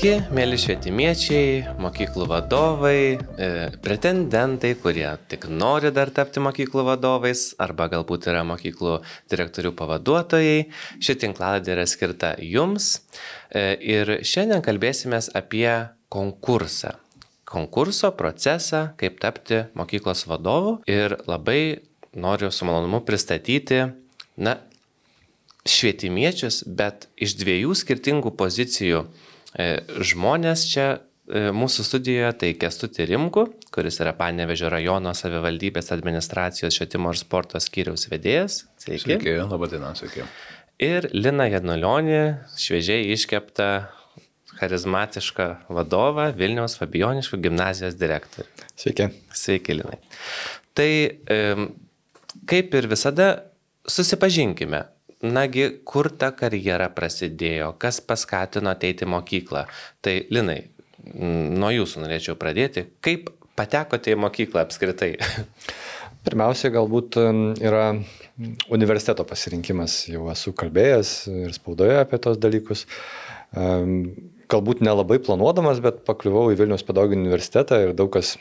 Sveiki, mėly švietimiečiai, mokyklų vadovai, e, pretendentai, kurie tik nori dar tapti mokyklų vadovais arba galbūt yra mokyklų direktorių pavaduotojai. Ši tinklaladė yra skirta jums e, ir šiandien kalbėsime apie konkursą. Konkurso procesą, kaip tapti mokyklos vadovu ir labai noriu su malonumu pristatyti, na, švietimiečius, bet iš dviejų skirtingų pozicijų žmonės čia e, mūsų studijoje tai Kestutį Rimku, kuris yra Panevežio rajono savivaldybės administracijos švietimo ir sporto skyriaus vedėjas. Sveiki. Sveiki, laba diena, sveiki. Ir Lina Janulionė, šviežiai iškepta charizmatišką vadovą Vilniaus Fabioniškų gimnazijos direktorių. Sveiki. Sveiki, Linai. Tai kaip ir visada, susipažinkime, nagi, kur ta karjera prasidėjo, kas paskatino ateiti į mokyklą. Tai Linai, nuo jūsų norėčiau pradėti. Kaip patekote į mokyklą apskritai? Pirmiausia, galbūt yra universiteto pasirinkimas. Jau esu kalbėjęs ir spaudoje apie tos dalykus. Galbūt nelabai planuodamas, bet pakliuvau į Vilnius pedagoginį universitetą ir daug kas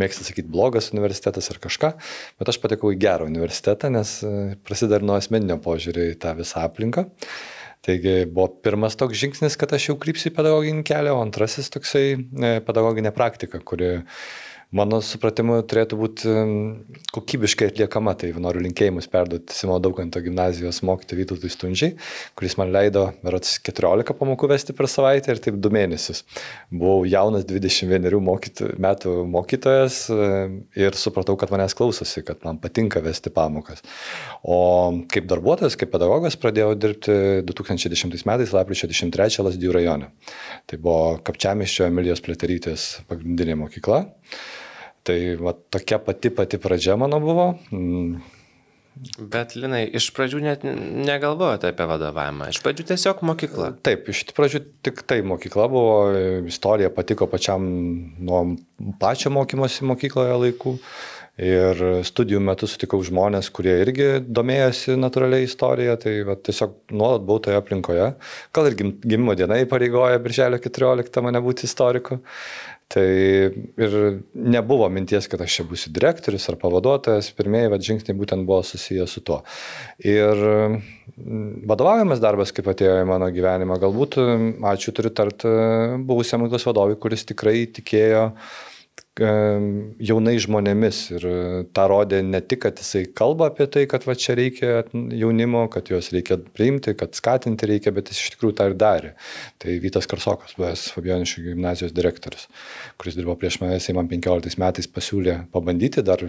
mėgsta sakyti blogas universitetas ar kažką, bet aš patekau į gerą universitetą, nes e, prasideda nuo asmeninio požiūrį į tą visą aplinką. Taigi buvo pirmas toks žingsnis, kad aš jau krypsiu į pedagoginį kelią, o antrasis toksai e, pedagoginė praktika, kuri mano supratimu turėtų būti kokybiškai atliekama. Tai noriu linkėjimus perduoti Simo Daukanto gimnazijos mokytojui Vytautui Stundžiai, kuris man leido berots 14 pamokų vesti per savaitę ir taip 2 mėnesius. Buvau jaunas 21 mokyt, metų mokytojas ir supratau, kad manęs klausosi, kad man patinka vesti pamokas. O kaip darbuotojas, kaip pedagogas pradėjau dirbti 2010 metais, lapkričio 23 Lasdijų rajone. Tai buvo Kapčiamiščio Emilijos Pleterytės pagrindinė mokykla. Tai va, tokia pati pati pradžia mano buvo. Bet, Linai, iš pradžių net negalvojote apie vadovavimą, iš pradžių tiesiog mokykla. Taip, iš pradžių tik tai mokykla buvo, istorija patiko pačiam nuo pačio mokymosi mokykloje laikų. Ir studijų metu sutikau žmonės, kurie irgi domėjosi natūraliai istorija, tai va, tiesiog nuolat buvau toje aplinkoje. Gal ir gimimo diena įpareigoja birželio 14 mane būti istoriku. Tai ir nebuvo minties, kad aš čia būsiu direktorius ar pavaduotojas, pirmieji vad žingsniai būtent buvo susiję su tuo. Ir mm, vadovaujamas darbas, kaip atėjo į mano gyvenimą, galbūt ačiū turiu tart buvusiam mokyklos vadovui, kuris tikrai tikėjo uh, jaunai žmonėmis ir e, tą rodė ne tik, kad jisai kalba apie tai, kad va čia reikia jaunimo, kad juos reikia priimti, kad skatinti reikia, bet jis iš tikrųjų tą ir darė. Tai Vytas Karsokas, buvęs Fabioniškių gimnazijos direktorius, kuris dirbo prieš mane, jisai man 15 metais pasiūlė pabandyti, dar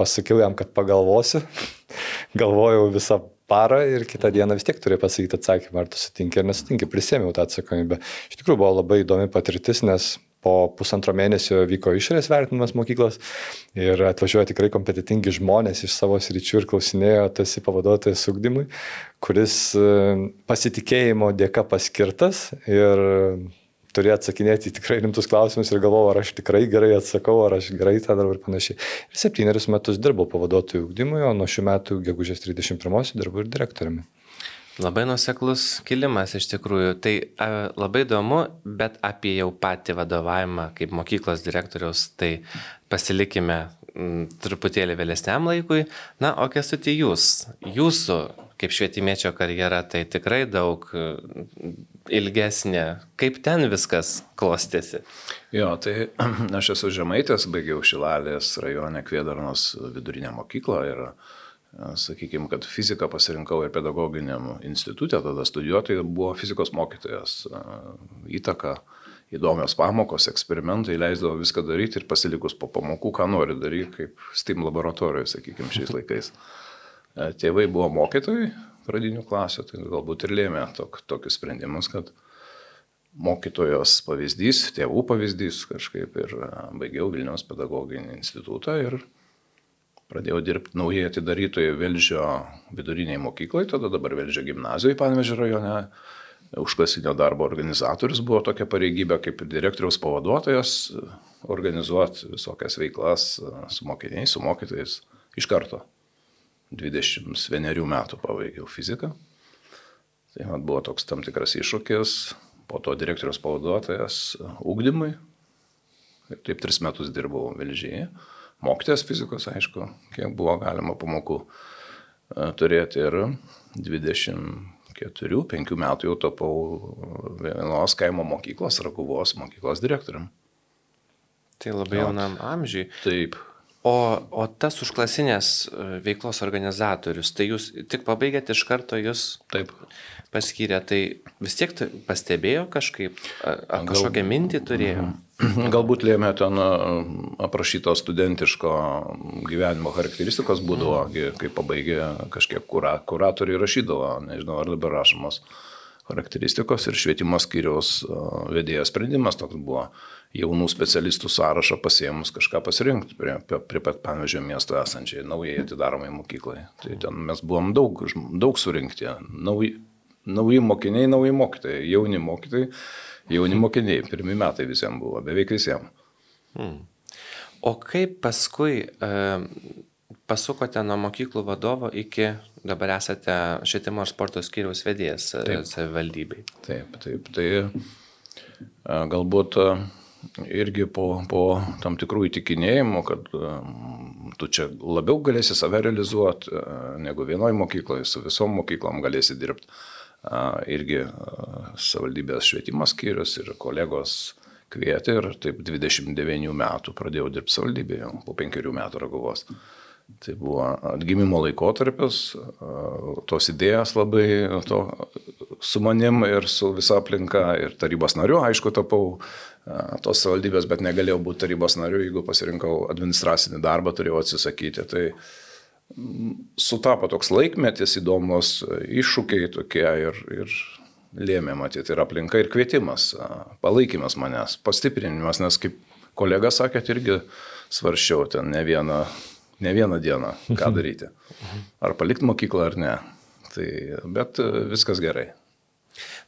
pasakiau jam, kad pagalvosiu, galvojau visą parą ir kitą dieną vis tiek turi pasakyti atsakymą, ar tu sutinki ar nesutinki, prisėmiau tą atsakomybę. Iš tikrųjų buvo labai įdomi patirtis, nes po pusantro mėnesio vyko išorės vertinimas mokyklos ir atvažiuoja tikrai kompetitingi žmonės iš savo sričių ir klausinėjo, tu esi pavaduotojas ugdymui, kuris e, pasitikėjimo dėka paskirtas ir turi atsakinėti tikrai rimtus klausimus ir galvoju, ar aš tikrai gerai atsakau, ar aš gerai tą darau ir panašiai. Ir septynerius metus dirbau pavaduotojų ugdymui, o nuo šių metų gegužės 31 dirbu ir direktoriumi. Labai nuseklus kilimas iš tikrųjų. Tai a, labai įdomu, bet apie jau patį vadovavimą kaip mokyklos direktoriaus, tai pasilikime m, truputėlį vėlesniam laikui. Na, o kestutį jūs, jūsų kaip švietimiečio karjera, tai tikrai daug ilgesnė. Kaip ten viskas klostėsi? Jo, tai aš esu žemaitės, baigiau Šilalės rajone Kvėdarnos vidurinę mokyklą ir sakykime, kad fiziką pasirinkau ir pedagoginiam institutė, tada studijuotojai buvo fizikos mokytojas. Įtaka, įdomios pamokos, eksperimentai, leisdavo viską daryti ir pasilikus po pamokų, ką nori daryti, kaip STEAM laboratorijoje, sakykime, šiais laikais. Tėvai buvo mokytojai pradinių klasių, tai galbūt ir lėmė tok, tokius sprendimus, kad mokytojos pavyzdys, tėvų pavyzdys kažkaip ir baigiau Vilniaus pedagoginį institutą ir Pradėjau dirbti naujai atidarytoje Velžio viduriniai mokyklai, tada dabar Velžio gimnazijoje Panevežio rajone. Užklasinio darbo organizatorius buvo tokia pareigybė kaip direktoriaus pavaduotojas organizuoti visokias veiklas su mokiniais, su mokytojais iš karto. 21 metų pabaigiau fiziką. Tai man buvo toks tam tikras iššūkis, po to direktoriaus pavaduotojas ūkdymui. Taip tris metus dirbau Vilžyje. Mokytės fizikos, aišku, kiek buvo galima pamokų e, turėti ir 24-5 metų jau tapau vienos kaimo mokyklos, Rakuvos mokyklos direktorium. Tai labai jaunam amžiui. Taip. O, o tas užklasinės e, veiklos organizatorius, tai jūs tik pabaigėte iš karto jūs Taip. paskyrė, tai vis tiek pastebėjo kažkaip, ar, kažkokią mintį turėjo? Galbūt lėmė ten a, aprašyto studentiško gyvenimo charakteristikos būdavo, gi, kai pabaigė kažkiek kura, kuratoriai rašydavo, nežinau ar dabar rašomos charakteristikos ir švietimo skyriaus a, vedėjo sprendimas toks buvo jaunų specialistų sąrašą pasiemus kažką pasirinkti prie, prie, pat Panežio miesto esančiai naujai atidaromai mokyklai. Tai ten mes buvom daug, daug surinkti, nauji, nauji mokiniai, nauji mokytojai, jauni mokytojai, jauni mokiniai, pirmie metai visiems buvo, beveik visiems. O kaip paskui e, pasukote nuo mokyklų vadovo iki dabar esate švietimo ir sporto skyriaus vedėjas e, savivaldybei? Taip, taip, tai a, galbūt a, irgi po, po tam tikrų įtikinėjimų, kad tu čia labiau galėsi save realizuoti negu vienoje mokykloje, su visom mokyklom galėsi dirbti. Irgi savivaldybės švietimas skyrius ir kolegos kvietė ir taip 29 metų pradėjau dirbti savivaldybėje, po penkerių metų raguvos. Tai buvo atgimimo laikotarpis, tos idėjas labai to, su manim ir su visa aplinka ir tarybos nariu, aišku, tapau tos savivaldybės, bet negalėjau būti tarybos nariu, jeigu pasirinkau administracinį darbą, turėjau atsisakyti. Tai mm, sutapo toks laikmetis, įdomus iššūkiai tokie ir, ir lėmė matyti ir aplinka, ir kvietimas, palaikymas manęs, pastiprinimas, nes kaip kolega sakėt, irgi svarščiau ten ne vieną, ne vieną dieną, ką daryti. Ar palikti mokyklą ar ne. Tai, bet e, viskas gerai.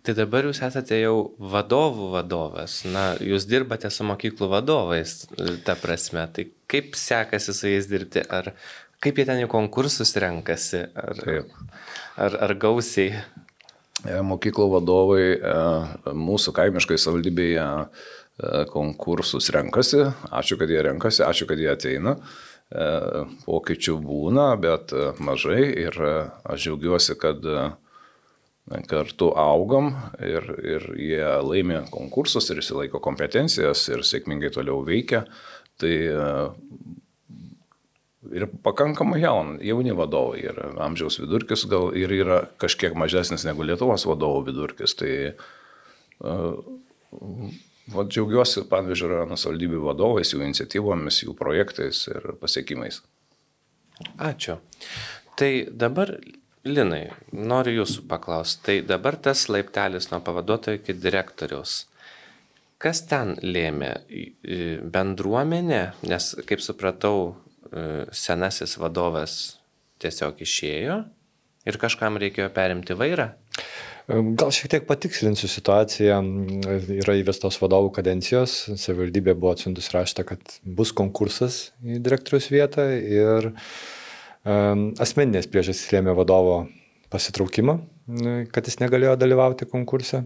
Tai dabar jūs esate jau vadovų vadovas, na, jūs dirbate su mokyklų vadovais, e, ta prasme, tai kaip sekasi su jais dirbti, ar kaip jie ten į konkursus renkasi, ar, Taip. ar, ar gausiai? E, Mokyklų vadovai e, mūsų kaimiškai savivaldybėje e, konkursus renkasi. Ačiū, kad jie renkasi, ačiū, kad jie ateina. Pokyčių būna, bet mažai ir aš džiaugiuosi, kad kartu augam ir, ir jie laimė konkursus ir įsilaiko kompetencijas ir sėkmingai toliau veikia. Tai ir pakankamai jaun, jauni vadovai ir amžiaus vidurkis gal ir yra kažkiek mažesnis negu Lietuvos vadovų vidurkis. Tai uh, va, džiaugiuosi, pavyzdžiui, rajono savivaldybių vadovais, jų iniciatyvomis, jų projektais ir pasiekimais. Ačiū. Tai dabar, Linai, noriu jūsų paklausti. Tai dabar tas laiptelis nuo pavaduotojo iki direktoriaus. Kas ten lėmė? Bendruomenė, nes, kaip supratau, senasis vadovas tiesiog išėjo ir kažkam reikėjo perimti vairą. Gal šiek tiek patikslinsiu situaciją. Yra įvestos vadovų kadencijos, savivaldybė buvo atsiuntus raštą, kad bus konkursas į direktorius vietą ir um, asmeninės priežastys lėmė vadovo pasitraukimą, kad jis negalėjo dalyvauti konkurse.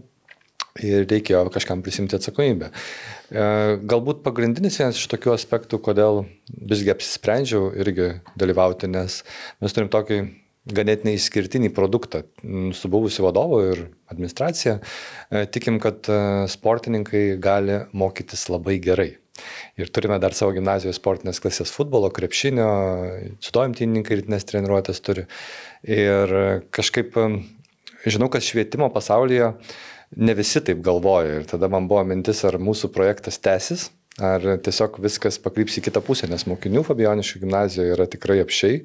Ir reikėjo kažkam prisimti atsakomybę. E, Galbūt pagrindinis vienas iš tokių aspektų, kodėl visgi apsisprendžiau irgi dalyvauti, nes mes turim tokį ganėtinai išskirtinį produktą su buvusiu vadovu ir administracija. E, Tikim, kad e, sportininkai gali mokytis labai gerai. Ir turime dar savo gimnazijos sportinės klasės futbolo, krepšinio, sudomtininkai rytinės treniruotės turi. Ir kažkaip žinau, kad švietimo pasaulyje ne visi taip galvoja. Ir tada man buvo mintis, ar mūsų projektas tęsis, ar tiesiog viskas pakryps į kitą pusę, nes mokinių Fabioniškių gimnazijoje yra tikrai apšiai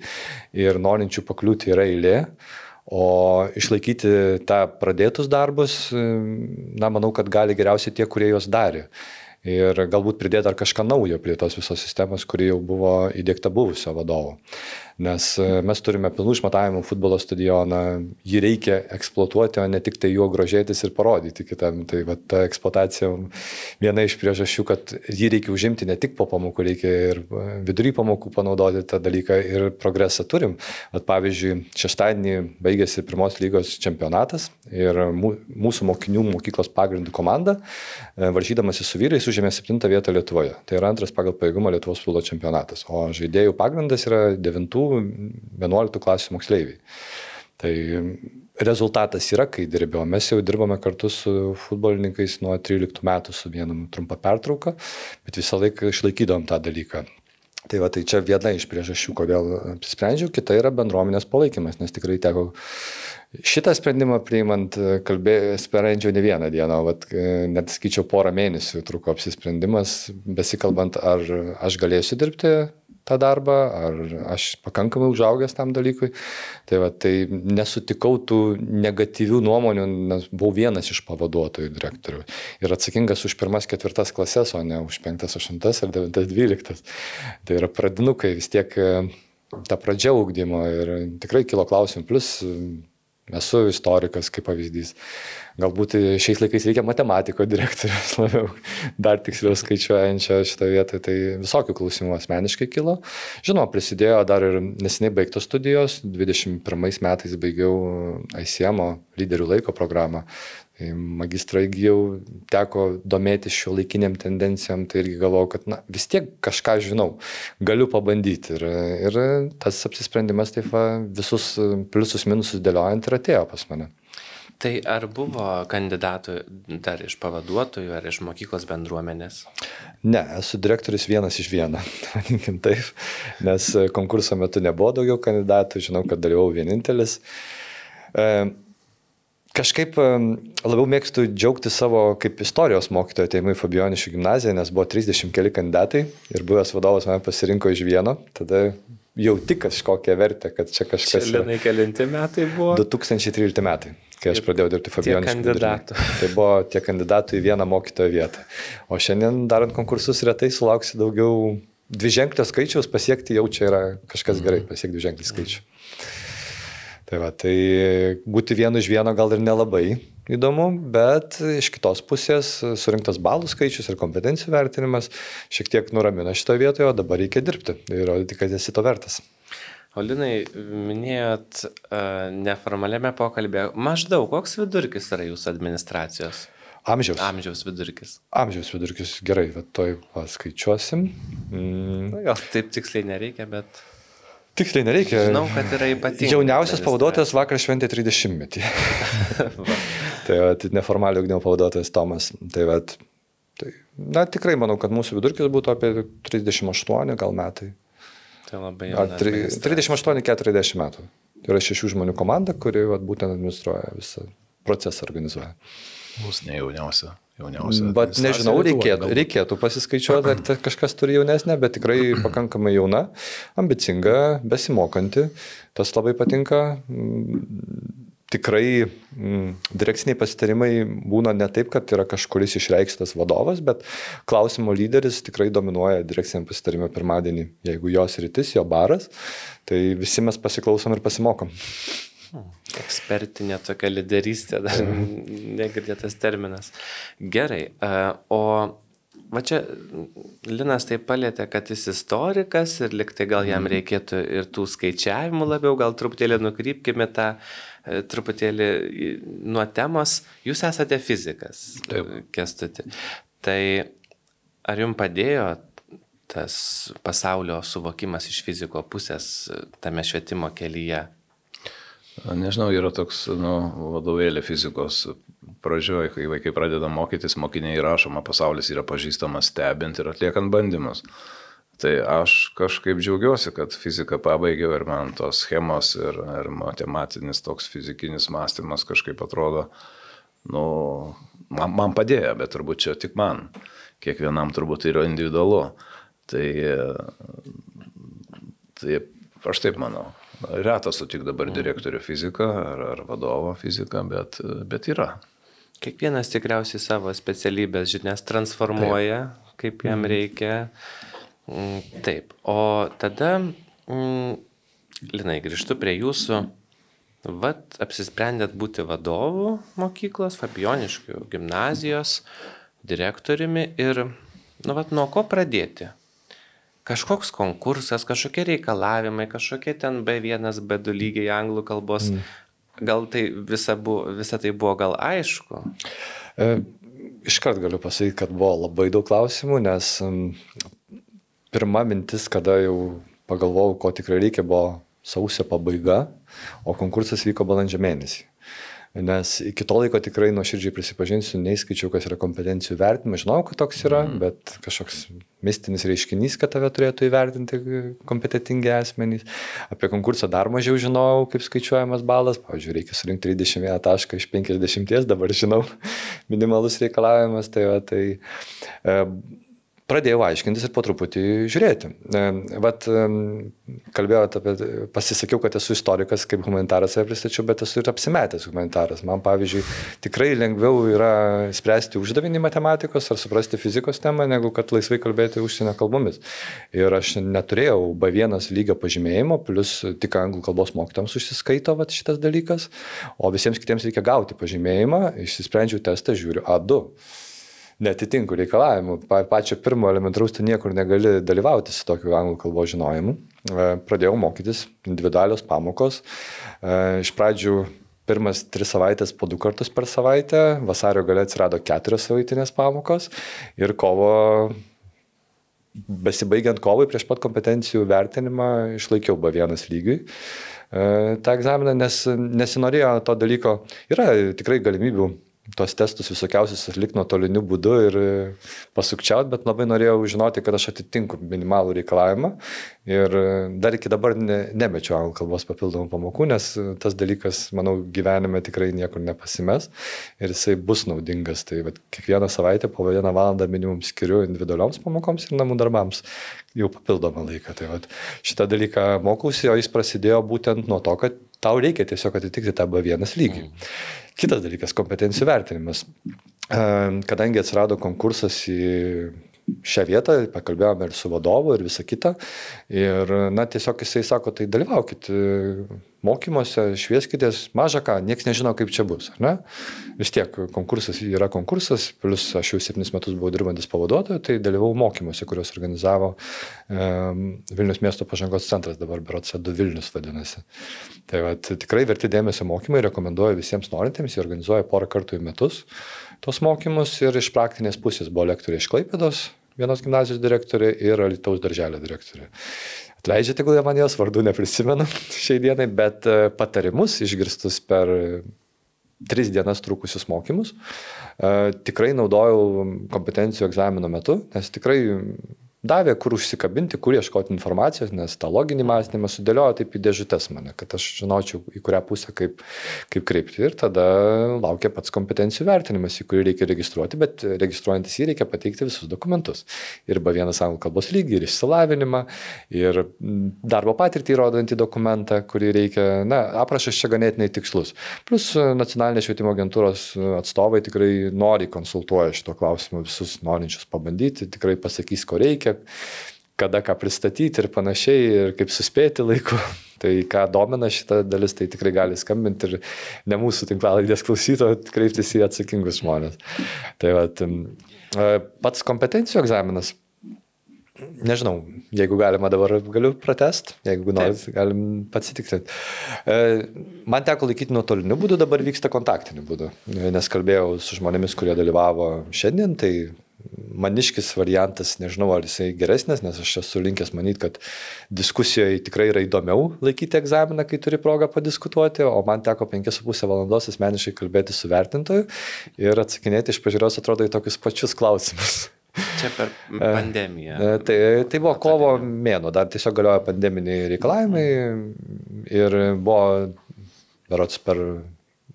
ir norinčių pakliūti yra eilė. O išlaikyti tą pradėtus darbus, na, manau, kad gali geriausiai tie, kurie juos darė. Ir galbūt pridėti dar kažką naujo prie tos visos sistemos, kuri jau buvo įdėkta buvusio vadovo. Nes e, mes turime pilnų išmatavimų futbolo stadioną, jį reikia eksploatuoti, o ne tik tai juo grožėtis ir parodyti kitam. Tai va, ta eksploatacija viena iš priežasčių, kad jį reikia užimti ne tik po pamokų, reikia ir e, vidury pamokų panaudoti tą dalyką ir progresą turim. At, pavyzdžiui, šeštadienį baigėsi pirmos lygos čempionatas ir mūsų mokinių mokyklos pagrindų komanda, e, varžydamasi su vyrais, užėmė septintą vietą Lietuvoje. Tai yra antras pagal pajėgumą Lietuvos futbolo čempionatas. O žaidėjų pagrindas yra 9-11 klasių moksleiviai. Tai rezultatas yra, kai dirbėjau. Mes jau dirbame kartu su futbolininkais nuo 13 metų su vienam trumpa pertrauka, bet visą laiką išlaikydom tą dalyką. Tai va, tai čia viena iš priežasčių, kodėl apsisprendžiau, kita yra bendruomenės palaikymas, nes tikrai teko šitą sprendimą priimant, kalbėjau, sprendžiau ne vieną dieną, vat, net skaičiau porą mėnesių truko apsisprendimas, besikalbant, ar aš galėsiu dirbti tą darbą, ar aš pakankamai užaugęs tam dalykui. Tai, va, tai nesutikau tų negatyvių nuomonių, nes buvau vienas iš pavaduotojų direktorių. Ir atsakingas už pirmas ketvirtas klases, o ne už penktas, aštuntas ar devintas, dvyliktas. Tai yra pradinukai vis tiek ta pradžia ugdymo ir tikrai kilo klausimų. Plus esu istorikas kaip pavyzdys. Galbūt šiais laikais reikia matematiko direktorius labiau, dar tiksliau skaičiuojančio šitą vietą, tai visokių klausimų asmeniškai kilo. Žinoma, prisidėjo dar ir neseniai baigtos studijos, 21 metais baigiau ICM lyderių laiko programą. Magistrą įgyjau, teko domėtis šio laikiniam tendencijom, tai irgi galvojau, kad na, vis tiek kažką žinau, galiu pabandyti. Ir, ir tas apsisprendimas taip va, visus pliusus minusus dėliojant ir atėjo pas mane. Tai ar buvo kandidatų dar iš pavaduotojų ar iš mokyklos bendruomenės? Ne, esu direktorius vienas iš vieno, vadinkim taip, nes konkurso metu nebuvo daugiau kandidatų, žinau, kad dalyvau vienintelis. E, kažkaip labiau mėgstu džiaugti savo kaip istorijos mokytojo ateimu į Fabioniškių gimnaziją, nes buvo 30 keli kandidatai ir buvęs vadovas mane pasirinko iš vieno, tada jauti kažkokią vertę, kad čia kažkas. Čia Linai kelinti metai buvo? 2013 metai kai aš pradėjau dirbti Fabioniškių. Kandidatų. Tai buvo tie kandidatų į vieną mokytojo vietą. O šiandien darant konkursus retai sulauksi daugiau dviženklio skaičiaus, pasiekti jau čia yra kažkas gerai, Mhm. pasiekti dviženklį skaičių. Tai va, tai būti vienu iš vieno gal ir nelabai įdomu, bet iš kitos pusės surinktas balų skaičius ir kompetencijų vertinimas šiek tiek nuramina šitoje vietoje, o dabar reikia dirbti ir rodyti, kad esi to vertas. Olinai, minėjot uh, neformaliame pokalbėje, maždaug koks vidurkis yra jūsų administracijos? Amžiaus. Amžiaus vidurkis. Amžiaus vidurkis gerai, bet toj paskaičiuosim. Mm. Na, gal taip tiksliai nereikia, bet Tiksliai nereikia. žinau, kad yra ypatingai. Jauniausias pavaduotojas vakar šventė 30 metį. tai va, tai neformaliai ugdymo pavaduotojas Tomas. Tai va, tai, na tikrai manau, kad mūsų vidurkis būtų apie 38 gal metai. Tai labai administracija. 38-40 metų. Tai yra šešių žmonių komanda, kuri vat, būtent administruoja visą procesą, organizuoja. Mūsų ne jauniausia. Jauniausia Bet administracija nežinau, reikėtų, reikėtų pasiskaičiuoti, ar kažkas turi jaunesnę, bet tikrai pakankamai jauna, ambicinga, besimokanti. Tas labai patinka. Mm, Tikrai mm, direkciniai pasitarimai būna ne taip, kad yra kažkuris išreikštas vadovas, bet klausimo lyderis tikrai dominuoja direkciniam pasitarimui pirmadienį. Jeigu jos rytis, jo baras, tai visi mes pasiklausom ir pasimokom. Ekspertinė tokia lyderystė, dar negirdėtas terminas. Gerai, e, o va čia Linas tai palėtė, kad jis istorikas ir liktai gal jam reikėtų ir tų skaičiavimų labiau, gal truputėlį nukrypkime tą e, truputėlį nuo temos. Jūs esate fizikas, kestuti. Tai ar jums padėjo tas pasaulio suvokimas iš fiziko pusės tame švietimo kelyje? Nežinau, yra toks nu, vadovėlė fizikos pradžioje, kai vaikai pradeda mokytis, mokiniai rašoma, pasaulis yra pažįstamas stebint ir atliekant bandymus. Tai aš kažkaip džiaugiuosi, kad fiziką pabaigiau ir man tos schemos ir, ir matematinis toks fizikinis mąstymas kažkaip atrodo, nu, man, man padėjo, bet turbūt čia tik man. Kiekvienam turbūt yra individualu. Tai, tai aš taip manau. Retas sutik dabar direktorių fiziką ar, ar vadovo fiziką, bet, bet yra. Kiekvienas tikriausiai savo specialybės žinias transformuoja, Taip. kaip jam reikia. Mm, Taip. O tada mm, Linai, grįžtu prie jūsų. Vat apsisprendėt būti vadovu mokyklos, Fabioniškių gimnazijos direktoriumi ir, nu, vat nuo ko pradėti? Kažkoks konkursas, kažkokie reikalavimai, kažkokie ten B1, B2 lygiai anglų kalbos. Mm. Gal tai visa, buvo, visa tai buvo gal aišku? E, iškart galiu pasakyti, kad buvo labai daug klausimų, nes pirma mintis, kada jau pagalvojau, ko tikrai reikia, buvo sausio pabaiga, o konkursas vyko balandžio mėnesį. Nes iki to laiko tikrai nuoširdžiai prisipažinsiu, neįskaičiau, kas yra kompetencijų vertinimas. Žinau, kad toks yra, mm. bet kažkoks mistinis reiškinys, kad tave turėtų įvertinti kompetitingi asmenys. Apie konkursą dar mažiau žinau, kaip skaičiuojamas balas. Pavyzdžiui, reikia surinkti 31 tašką iš 50, dabar žinau minimalus reikalavimas. Tai, va, tai, e, pradėjau aiškintis ir po truputį žiūrėti. E, vat e, kalbėjote apie, pasisakiau, kad esu istorikas, kaip humanitaras save pristačiau, bet esu ir apsimetęs humanitaras. Man, pavyzdžiui, tikrai lengviau yra spręsti uždavinį matematikos ar suprasti fizikos temą, negu kad laisvai kalbėti užsienio kalbomis. Ir aš neturėjau B1 lygio pažymėjimo, plus tik anglų kalbos mokytams užsiskaito vat, šitas dalykas, o visiems kitiems reikia gauti pažymėjimą, išsisprendžiau testą, žiūriu A2 netitinku reikalavimų. Pa, pačio pirmo elementaraus tu niekur negali dalyvauti su tokiu anglų kalbos žinojimu. E, pradėjau mokytis individualios pamokos. E, iš pradžių pirmas tris savaitės po du kartus per savaitę, vasario gale atsirado keturios savaitinės pamokos ir kovo, besibaigiant kovai prieš pat kompetencijų vertinimą, išlaikiau B1 lygiui e, tą egzaminą, nes nesinorėjo to dalyko. Yra tikrai galimybių tos testus visokiausius atlikti nuotoliniu būdu ir pasukčiauti, bet labai norėjau žinoti, kad aš atitinku minimalų reikalavimą ir dar iki dabar ne, nemečiau anglų kalbos papildomų pamokų, nes tas dalykas, manau, gyvenime tikrai niekur nepasimes ir jisai bus naudingas. Tai vat, kiekvieną savaitę po vieną valandą minimum skiriu individualioms pamokoms ir namų darbams jau papildomą laiką. Tai vat, šitą dalyką mokausi, o jis prasidėjo būtent nuo to, kad tau reikia tiesiog atitikti tą B1 lygį. Mm. Kitas dalykas - kompetencijų vertinimas. Kadangi atsirado konkursas į šią vietą, pakalbėjome ir su vadovu ir visa kita. Ir, na, tiesiog jisai sako, tai dalyvaukit mokymuose, švieskitės, maža ką, niekas nežino, kaip čia bus. Ne? Vis tiek konkursas yra konkursas, plus aš jau septynis metus buvau dirbantis pavaduotoju, tai dalyvau mokymuose, kuriuos organizavo um, Vilnius miesto pažangos centras, dabar Berots 2 Vilnius vadinasi. Tai va, tikrai verti dėmesio mokymai, rekomenduoju visiems norintiems, jie organizuoja porą kartų į metus tos mokymus ir iš praktinės pusės buvo lektoriai iš Klaipėdos, vienos gimnazijos direktorė ir Alitaus darželio direktorė. Atleidžiate, jeigu man jos vardų neprisimenu šiai dienai, bet e, patarimus išgirstus per tris dienas trukusius mokymus e, tikrai naudojau kompetencijų egzamino metu, nes tikrai davė, kur užsikabinti, kur ieškoti informacijos, nes tą loginį mąstymą sudėliojo taip į dėžutės mane, kad aš žinočiau, į kurią pusę kaip, kaip kreipti. Ir tada laukia pats kompetencijų vertinimas, į kurį reikia registruoti, bet registruojantis jį reikia pateikti visus dokumentus. Ir B1 anglų kalbos lygį, ir išsilavinimą, ir darbo patirtį įrodantį dokumentą, kurį reikia, na, aprašas čia ganėtinai tikslus. Plus nacionalinė švietimo agentūros atstovai tikrai nori konsultuoja šito klausimu visus norinčius pabandyti, tikrai pasakys, ko reikia, kada ką pristatyti ir panašiai, ir kaip suspėti laiku. Tai ką domina šitą dalis, tai tikrai gali skambinti ir ne mūsų tinklalaidės klausyto, kreiptis į atsakingus žmonės. Tai va, pats kompetencijų egzaminas nežinau, jeigu galima dabar galiu pratest, jeigu norit, galim pasitikrinti. E, man teko laikyti nuotoliniu būdu, dabar vyksta kontaktiniu būdu, nes kalbėjau su žmonėmis, kurie dalyvavo šiandien, tai maniškis variantas, nežinau, ar jisai geresnis, nes aš esu linkęs manyti, kad diskusijoje tikrai yra įdomiau laikyti egzaminą, kai turi progą padiskutuoti, o man teko 5,5 valandos asmeniškai kalbėti su vertintoju ir atsakinėti iš pažiūros atrodo į tokius pačius klausimus. Čia per pandemiją. E, tai, tai buvo kovo mėno, dar tiesiog galioja pandeminiai reikalavimai ir buvo, berots, per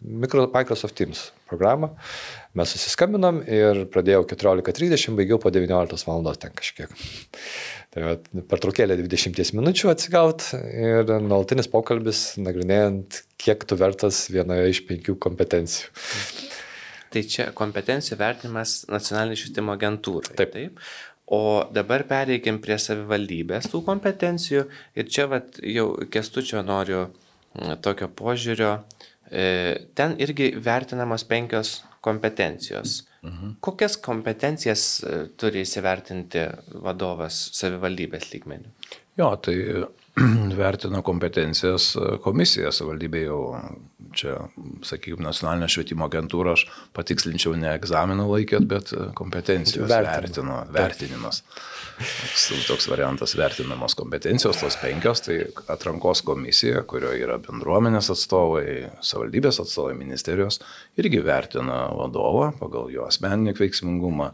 Microsoft Teams programą. Mes susiskambinom ir pradėjau 14.30, baigiau po 19 val. ten kažkiek. Tai va, per trukėlę 20 minučių atsigaut ir nuolatinis pokalbis, nagrinėjant, kiek tu vertas vienoje iš penkių kompetencijų. Tai čia kompetencijų vertinimas nacionalinė švietimo agentūra. Taip. taip. O dabar pereikim prie savivaldybės tų kompetencijų ir čia vat, jau kestučio noriu tokio požiūrio. E, ten irgi vertinamos penkios kompetencijos. Mhm. Kokias kompetencijas e, turi įsivertinti vadovas savivaldybės lygmenių? Jo, tai vertina kompetencijas komisija savivaldybė jau čia, sakykime, nacionalinė švietimo agentūra, aš patikslinčiau ne egzaminų laikėt, bet kompetencijos vertino, vertinimas. Toks, toks variantas vertinamos kompetencijos, tos penkios, tai atrankos komisija, kurioje yra bendruomenės atstovai, savivaldybės atstovai, ministerijos, irgi vertina vadovą pagal jo asmeninį veiksmingumą,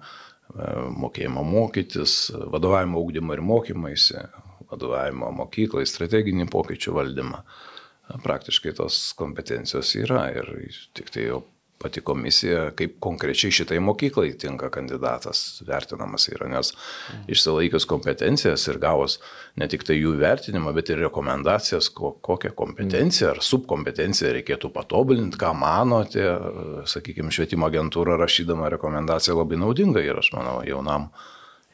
mokėjimo mokytis, vadovavimo augdymą ir mokymaisi, vadovavimo mokyklai, strateginį pokyčių valdymą. Praktiškai tos kompetencijos yra ir tik tai jau pati komisija, kaip konkrečiai šitai mokyklai tinka kandidatas vertinamas yra, nes išsilaikius kompetencijas ir gavus ne tik tai jų vertinimą, bet ir rekomendacijas, ko, kokią kompetenciją ar subkompetenciją reikėtų patobulinti, ką manote, sakykime, švietimo agentūra rašydama rekomendaciją labai naudinga ir aš manau jaunam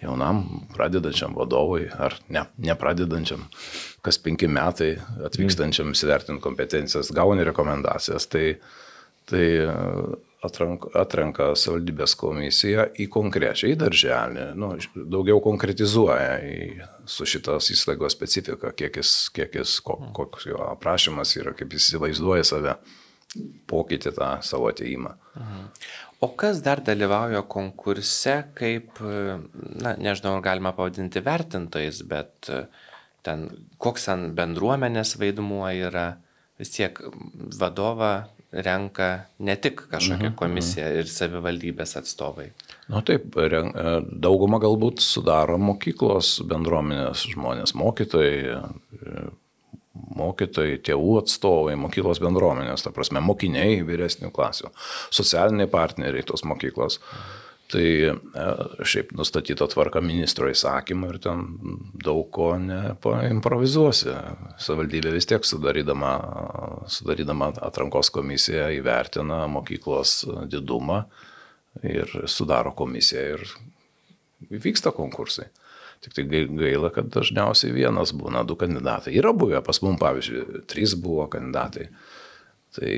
jaunam pradedančiam vadovui ar ne, nepradedančiam, kas penki metai atvykstančiam įsivertinti kompetencijas, gauni rekomendacijas, tai, tai atranka, atrenka savaldybės komisija į konkrečią, į darželį, nu, daugiau konkretizuoja į, su šitos įstaigos specifika, kiek jis, kiek jis koks jo aprašymas yra, kaip jis įsivaizduoja save pokytį tą savo ateimą. Mhm. O kas dar dalyvauja konkurse kaip, na, nežinau, ar galima pavadinti vertintojais, bet ten koks ten bendruomenės vaidmuo yra, vis tiek vadovą renka ne tik kažkokia mhm, komisija ir savivaldybės atstovai. Na taip, daugumą galbūt sudaro mokyklos bendruomenės žmonės, mokytojai, mokytojai, tėvų atstovai, mokyklos bendruomenės, ta prasme, mokiniai vyresnių klasių, socialiniai partneriai tos mokyklos. Tai e, šiaip nustatyta tvarka ministro įsakymą ir ten daug ko nepaimprovizuosi. Savaldybė vis tiek sudarydama, sudarydama atrankos komisiją įvertina mokyklos didumą ir sudaro komisiją ir vyksta konkursai. Tik tai gaila, kad dažniausiai vienas būna du kandidatai. Yra buvę pas mum, pavyzdžiui, trys buvo kandidatai. Tai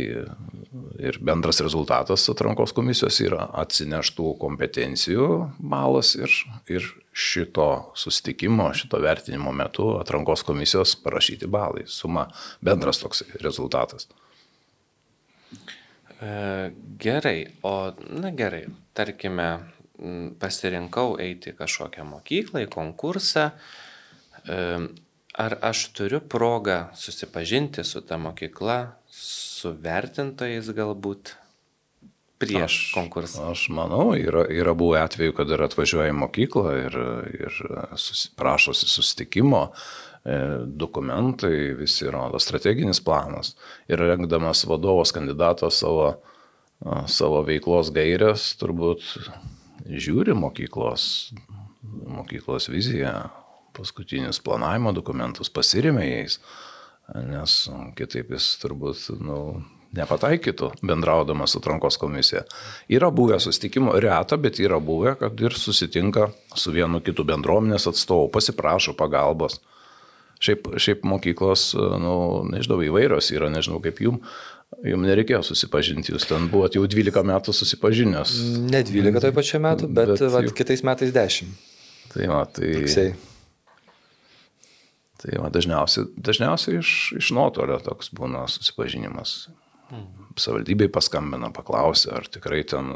ir bendras rezultatas atrankos komisijos yra atsineštų kompetencijų balas ir, ir šito sustikimo, šito vertinimo metu atrankos komisijos parašyti balai. Suma bendras toks rezultatas. E, gerai, o na gerai, tarkime, pasirinkau eiti į kažkokią mokyklą, į konkursą, ar aš turiu progą susipažinti su ta mokykla, su vertintojais galbūt prieš aš, konkursą? Aš manau, yra, yra buvę atveju, kad ir atvažiuoja į mokyklą ir, ir susi, prašosi sustikimo, e, dokumentai, visi rodo strateginis planas ir rengdamas vadovas kandidatas savo, savo veiklos gairias, turbūt žiūri mokyklos, mokyklos viziją, paskutinius planavimo dokumentus, pasirimė jais, nes kitaip jis turbūt nu, nepataikytų bendraudamas su atrankos komisija. Yra buvę susitikimų, reta, bet yra buvę, kad ir susitinka su vienu kitu bendruomenės atstovu, pasiprašo pagalbos. Šiaip, šiaip mokyklos, nu, nežinau, įvairios yra, nežinau kaip jum, Jums nereikėjo susipažinti, jūs ten buvote jau 12 metų susipažinęs. Ne 12 toj pačiu metu, bet, bet vat, jau... kitais metais 10. Tai va, tai... Rugsėjai. Tai va, dažniausiai, dažniausiai iš, iš nuotolio toks būna susipažinimas. Hmm. Savaldybei paskambina, paklausia, ar tikrai ten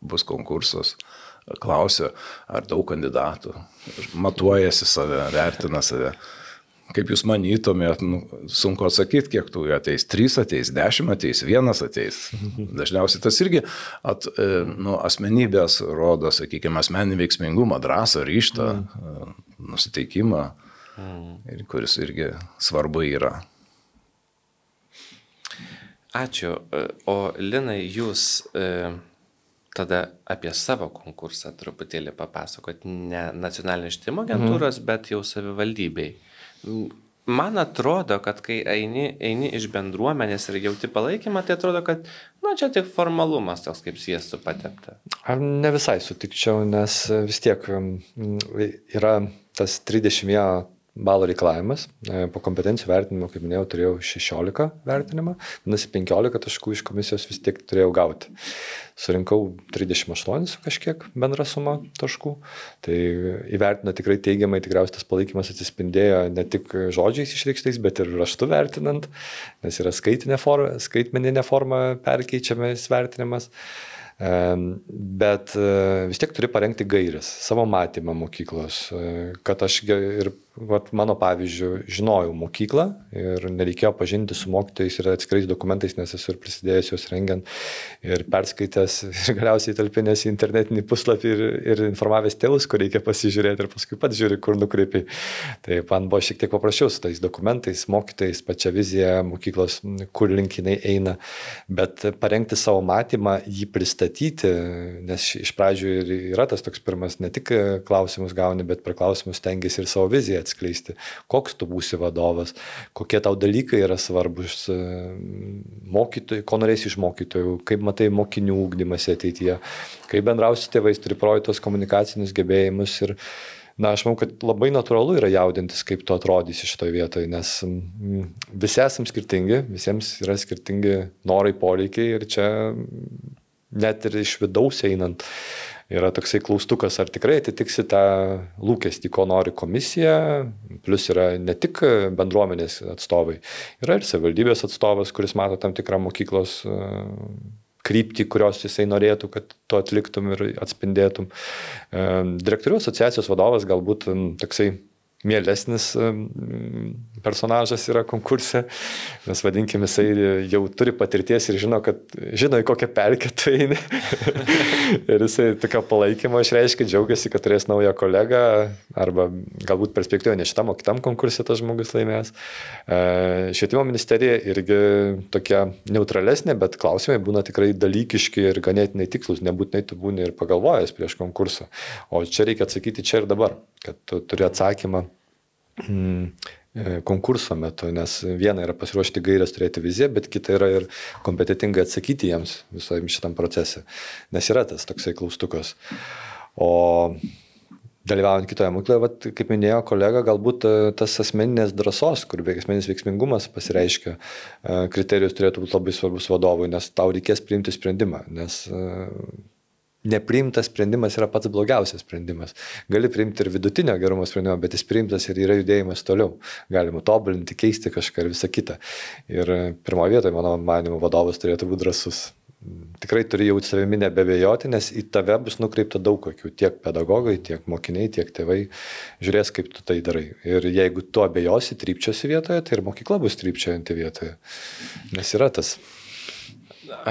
bus konkursas, klausia, ar daug kandidatų, matuojasi save, vertina save. Kaip jūs manytumėt, nu, sunku atsakyti, kiek tų ateis. Trys ateis, dešimt ateis, vienas ateis. Dažniausiai tas irgi at, e, nu, asmenybės rodo, sakykime, asmeninį veiksmingumą, drąsą, ryštą, mm. nusiteikimą, mm. ir kuris irgi svarbu yra. Ačiū. E, o Linai, jūs e, tada apie savo konkursą truputėlį papasakot, ne nacionalinės švietimo agentūros, mm. bet jau savivaldybei. Man atrodo, kad kai eini, eini iš bendruomenės ir jauti palaikymą, tai atrodo, kad, na, čia tik formalumas toks kaip sviestų patepta. Ne visai sutikčiau, nes vis tiek mm, yra tas 31 balų reikalavimas. E, Po kompetencijų vertinimo, kaip minėjau, turėjau 16 vertinimą, vadinasi 15 taškų iš komisijos vis tiek turėjau gauti. Surinkau 38 su kažkiek bendra suma taškų. Tai įvertino tikrai teigiamai, tikriausiai tas palaikymas atsispindėjo ne tik žodžiais išreikštais, bet ir raštu vertinant, nes yra forma, skaitmeninė forma perkeičiamas vertinimas. Bet e, vis tiek turi parengti gairias, savo matymą mokyklos, e, kad aš ir vat, mano pavyzdžių žinojau mokyklą ir nereikėjo pažinti su mokytojais ir atskirais dokumentais, nes esu ir prisidėjęs juos rengiant ir perskaitęs ir galiausiai talpinęs į internetinį puslapį ir, ir informavęs tėvus, kur reikia pasižiūrėti ir paskui pat žiūri, kur nukreipi. Tai man buvo šiek tiek paprasčiau su tais dokumentais, mokytojais, pačia vizija mokyklos, kur link jinai eina, bet parengti savo matymą, jį pristatyti, nes iš pradžių ir yra tas toks pirmas, ne tik klausimus gauni, bet per klausimus tengiasi ir savo viziją atskleisti, koks tu būsi vadovas, kokie tau dalykai yra svarbus e, mokytojai, ko norėsi iš mokytojų, kaip matai mokinių ūkdymasi ateityje, kaip bendrausi tėvais, turi projektos komunikacinius gebėjimus ir Na, aš manau, kad labai natūralu yra jaudintis, kaip tu atrodysi šitoje vietoje, nes mm, visi esame skirtingi, visiems yra skirtingi norai, poreikiai ir čia net ir iš vidaus einant yra toksai klaustukas, ar tikrai atitiksi tą lūkestį, ko nori komisija, plus yra ne tik bendruomenės atstovai, yra ir savivaldybės atstovas, kuris mato tam tikrą mokyklos e, kryptį, kurios jisai norėtų, kad tu atliktum ir atspindėtum. E, Direktorių asociacijos vadovas galbūt toksai mielesnis personažas yra konkurse, nes vadinkim, jisai jau turi patirties ir žino, kad žino, į kokią pelkę tu eini. ir jisai tokio palaikymo išreiškia, džiaugiasi, kad turės naują kolegą, arba galbūt perspektyvoje ne šitam, o kitam konkursui tas žmogus laimės. E, Švietimo ministerija irgi tokia neutralesnė, bet klausimai būna tikrai dalykiški ir ganėtinai tikslus, nebūtinai tu būni ir pagalvojęs prieš konkursą. O čia reikia atsakyti čia ir dabar, kad tu turi atsakymą konkurso metu, nes viena yra pasiruošti gairias turėti viziją, bet kita yra ir kompetitingai atsakyti jiems visam šitam procese, nes yra tas toksai klaustukas. O dalyvaujant kitoje mokykloje, vat, kaip minėjo kolega, galbūt e, tas asmeninės drąsos, kur veiks- asmeninis veiksmingumas pasireiškia, e, kriterijus turėtų būti labai svarbus vadovui, nes tau reikės priimti sprendimą, nes e, nepriimtas sprendimas yra pats blogiausias sprendimas. Gali priimti ir vidutinio gerumo sprendimą, bet jis priimtas ir yra judėjimas toliau. Galima tobulinti, keisti kažką ir visą kitą. Ir e, pirmoje vietoje, mano manimu, vadovas turėtų būti drasus. Tikrai turi jau savimi nebevėjoti, nes į tave bus nukreipta daug kokių. Tiek pedagogai, tiek mokiniai, tiek tėvai žiūrės, kaip tu tai darai. Ir jeigu tu abejosi, trypčiosi vietoje, tai ir mokykla bus trypčiojanti vietoje. Nes yra tas.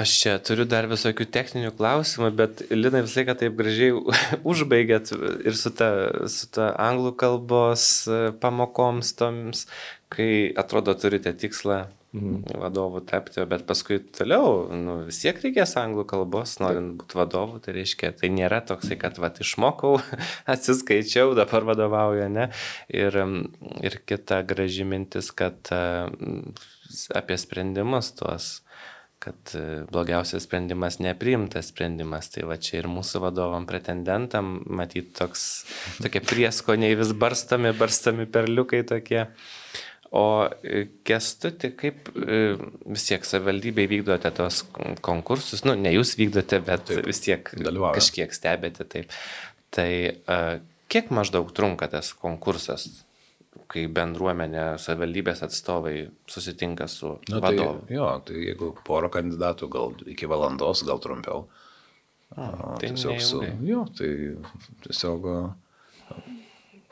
Aš čia turiu dar visokių techninių klausimų, bet Lina visai, kad taip gražiai užbaigėt ir su ta, su ta anglų kalbos e, pamokoms toms, kai atrodo turite tikslą vadovų tapti, bet paskui toliau, nu, vis tiek reikės anglų kalbos, norint būti vadovu, tai reiškia, tai nėra toksai, kad va, išmokau, atsiskaičiau, dabar vadovauju, ne? Ir, ir kita graži mintis, kad mm, apie sprendimus tuos kad e, blogiausias sprendimas nepriimtas sprendimas. Tai va čia ir mūsų vadovam pretendentam, matyt, toks, tokie prieskoniai vis barstami, barstami perliukai tokie. O e, kestuti, kaip e, vis tiek savivaldybėje vykdote tos kon- konkursus, nu, ne jūs vykdote, bet taip, vis tiek dalyvauja. kažkiek stebėte taip. Tai kiek maždaug trunka tas konkursas, kai bendruomenė, savivaldybės atstovai susitinka su tai, vadovu? jo, tai jeigu porą kandidatų, gal iki valandos, gal trumpiau. A, tai tiesiog su, neilgai. jo, tai tiesiog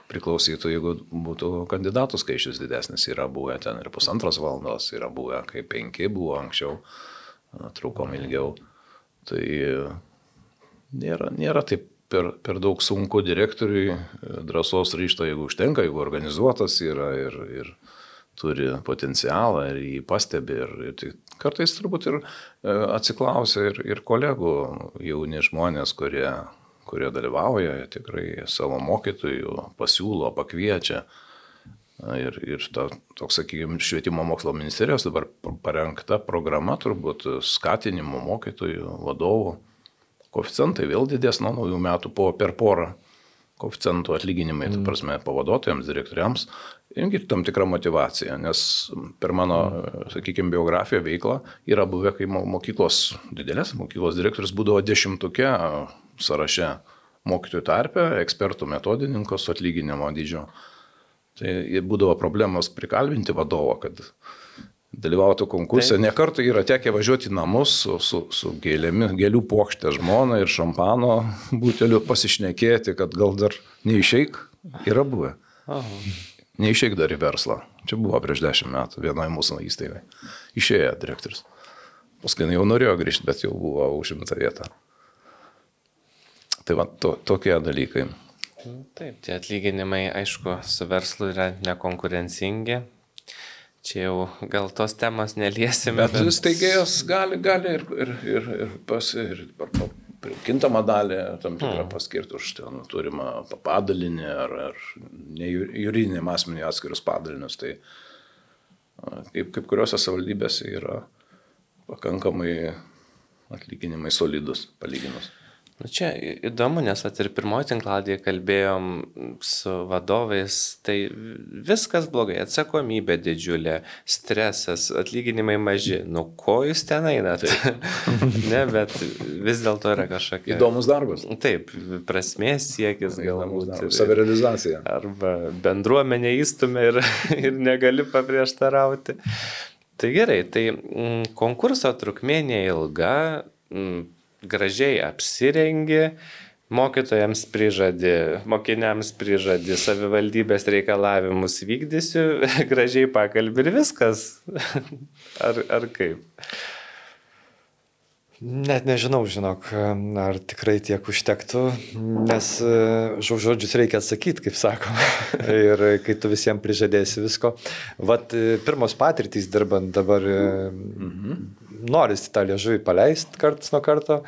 priklausytų, jeigu būtų kandidatų skaičius didesnis, yra buvę ten ir pusantros valandos, yra buvę kaip penki buvo anksčiau, trukom ilgiau. Tai nėra, nėra taip per, per daug sunku direktoriui, a, drąsos ryšto, jeigu užtenka, jeigu organizuotas yra ir, ir turi potencialą ir jį pastebi. Ir, ir tai kartais turbūt ir e, atsiklausia ir, ir kolegų jauni žmonės, kurie, kurie dalyvauja, tikrai savo mokytojų pasiūlo, pakviečia. Ir, ir ta, toks, sakykime, švietimo mokslo ministerijos dabar parengta programa turbūt skatinimo mokytojų, vadovų. Koficijantai vėl didės nuo naujų metų po, per porą koficijantų atlyginimai, mm. tai prasme, pavaduotojams, direktoriams, irgi tam tikra motivacija, nes per mano, sakykime, biografiją veiklą yra buvę, kai mokyklos, didelės mokyklos direktorius būdavo dešimtukė sąraše mokytojų tarpe, ekspertų metodininko su atlyginimo dydžio. Tai būdavo problemos prikalbinti vadovą, kad dalyvautų konkurse. Taip. Nekartų yra tekę važiuoti į namus su, su, su gėlėmi, gėlių plokštė žmona ir šampano buteliu pasišnekėti, kad gal dar neišeik. Yra buvę. Aha. Neišeik dar į verslą. Čia buvo prieš dešimt metų vienoje mūsų įstaigai. Išėjo direktorius. Paskui jau norėjo grįžti, bet jau buvo užimta vieta. Tai va, to, tokie dalykai. Taip, tie atlyginimai, aišku, su verslu yra nekonkurencingi. Čia jau gal tos temos neliesime. Bet, bet... steigėjas gali, gali ir, ir, ir, ir, pas, ir kintamą dalį tam tikrą hmm. paskirti už ten turimą padalinį ar, ar ne juridiniam asmeniui atskirius padalinius. Tai kaip, kaip kuriuose savivaldybėse yra pakankamai atlyginimai solidus palyginus. Nu čia įdomu, nes at ir pirmoji tinkladėje kalbėjom su vadovais, tai viskas blogai, atsakomybė didžiulė, stresas, atlyginimai maži. Nu, ko jūs ten einate? ne, bet vis dėlto yra kažkokia. Įdomus darbas. Taip, prasmės siekis galbūt. Savirealizacija. Arba bendruomenė įstumė ir, ir negali paprieštarauti. Tai gerai, tai mm, konkurso trukmė neilga. Gražiai apsirengi, mokytojams prižadi, mokiniams prižadi, savivaldybės reikalavimus vykdysiu, gražiai pakalbi ir viskas. ar, ar kaip? Net nežinau, žinok, ar tikrai tiek užtektų, nes e, žodžius reikia atsakyti, kaip sakoma. ir kai tu visiems prižadėsi visko. Vat e, pirmos patirtys dirbant dabar mhm norisi tą liežuvį paleisti karts nuo karto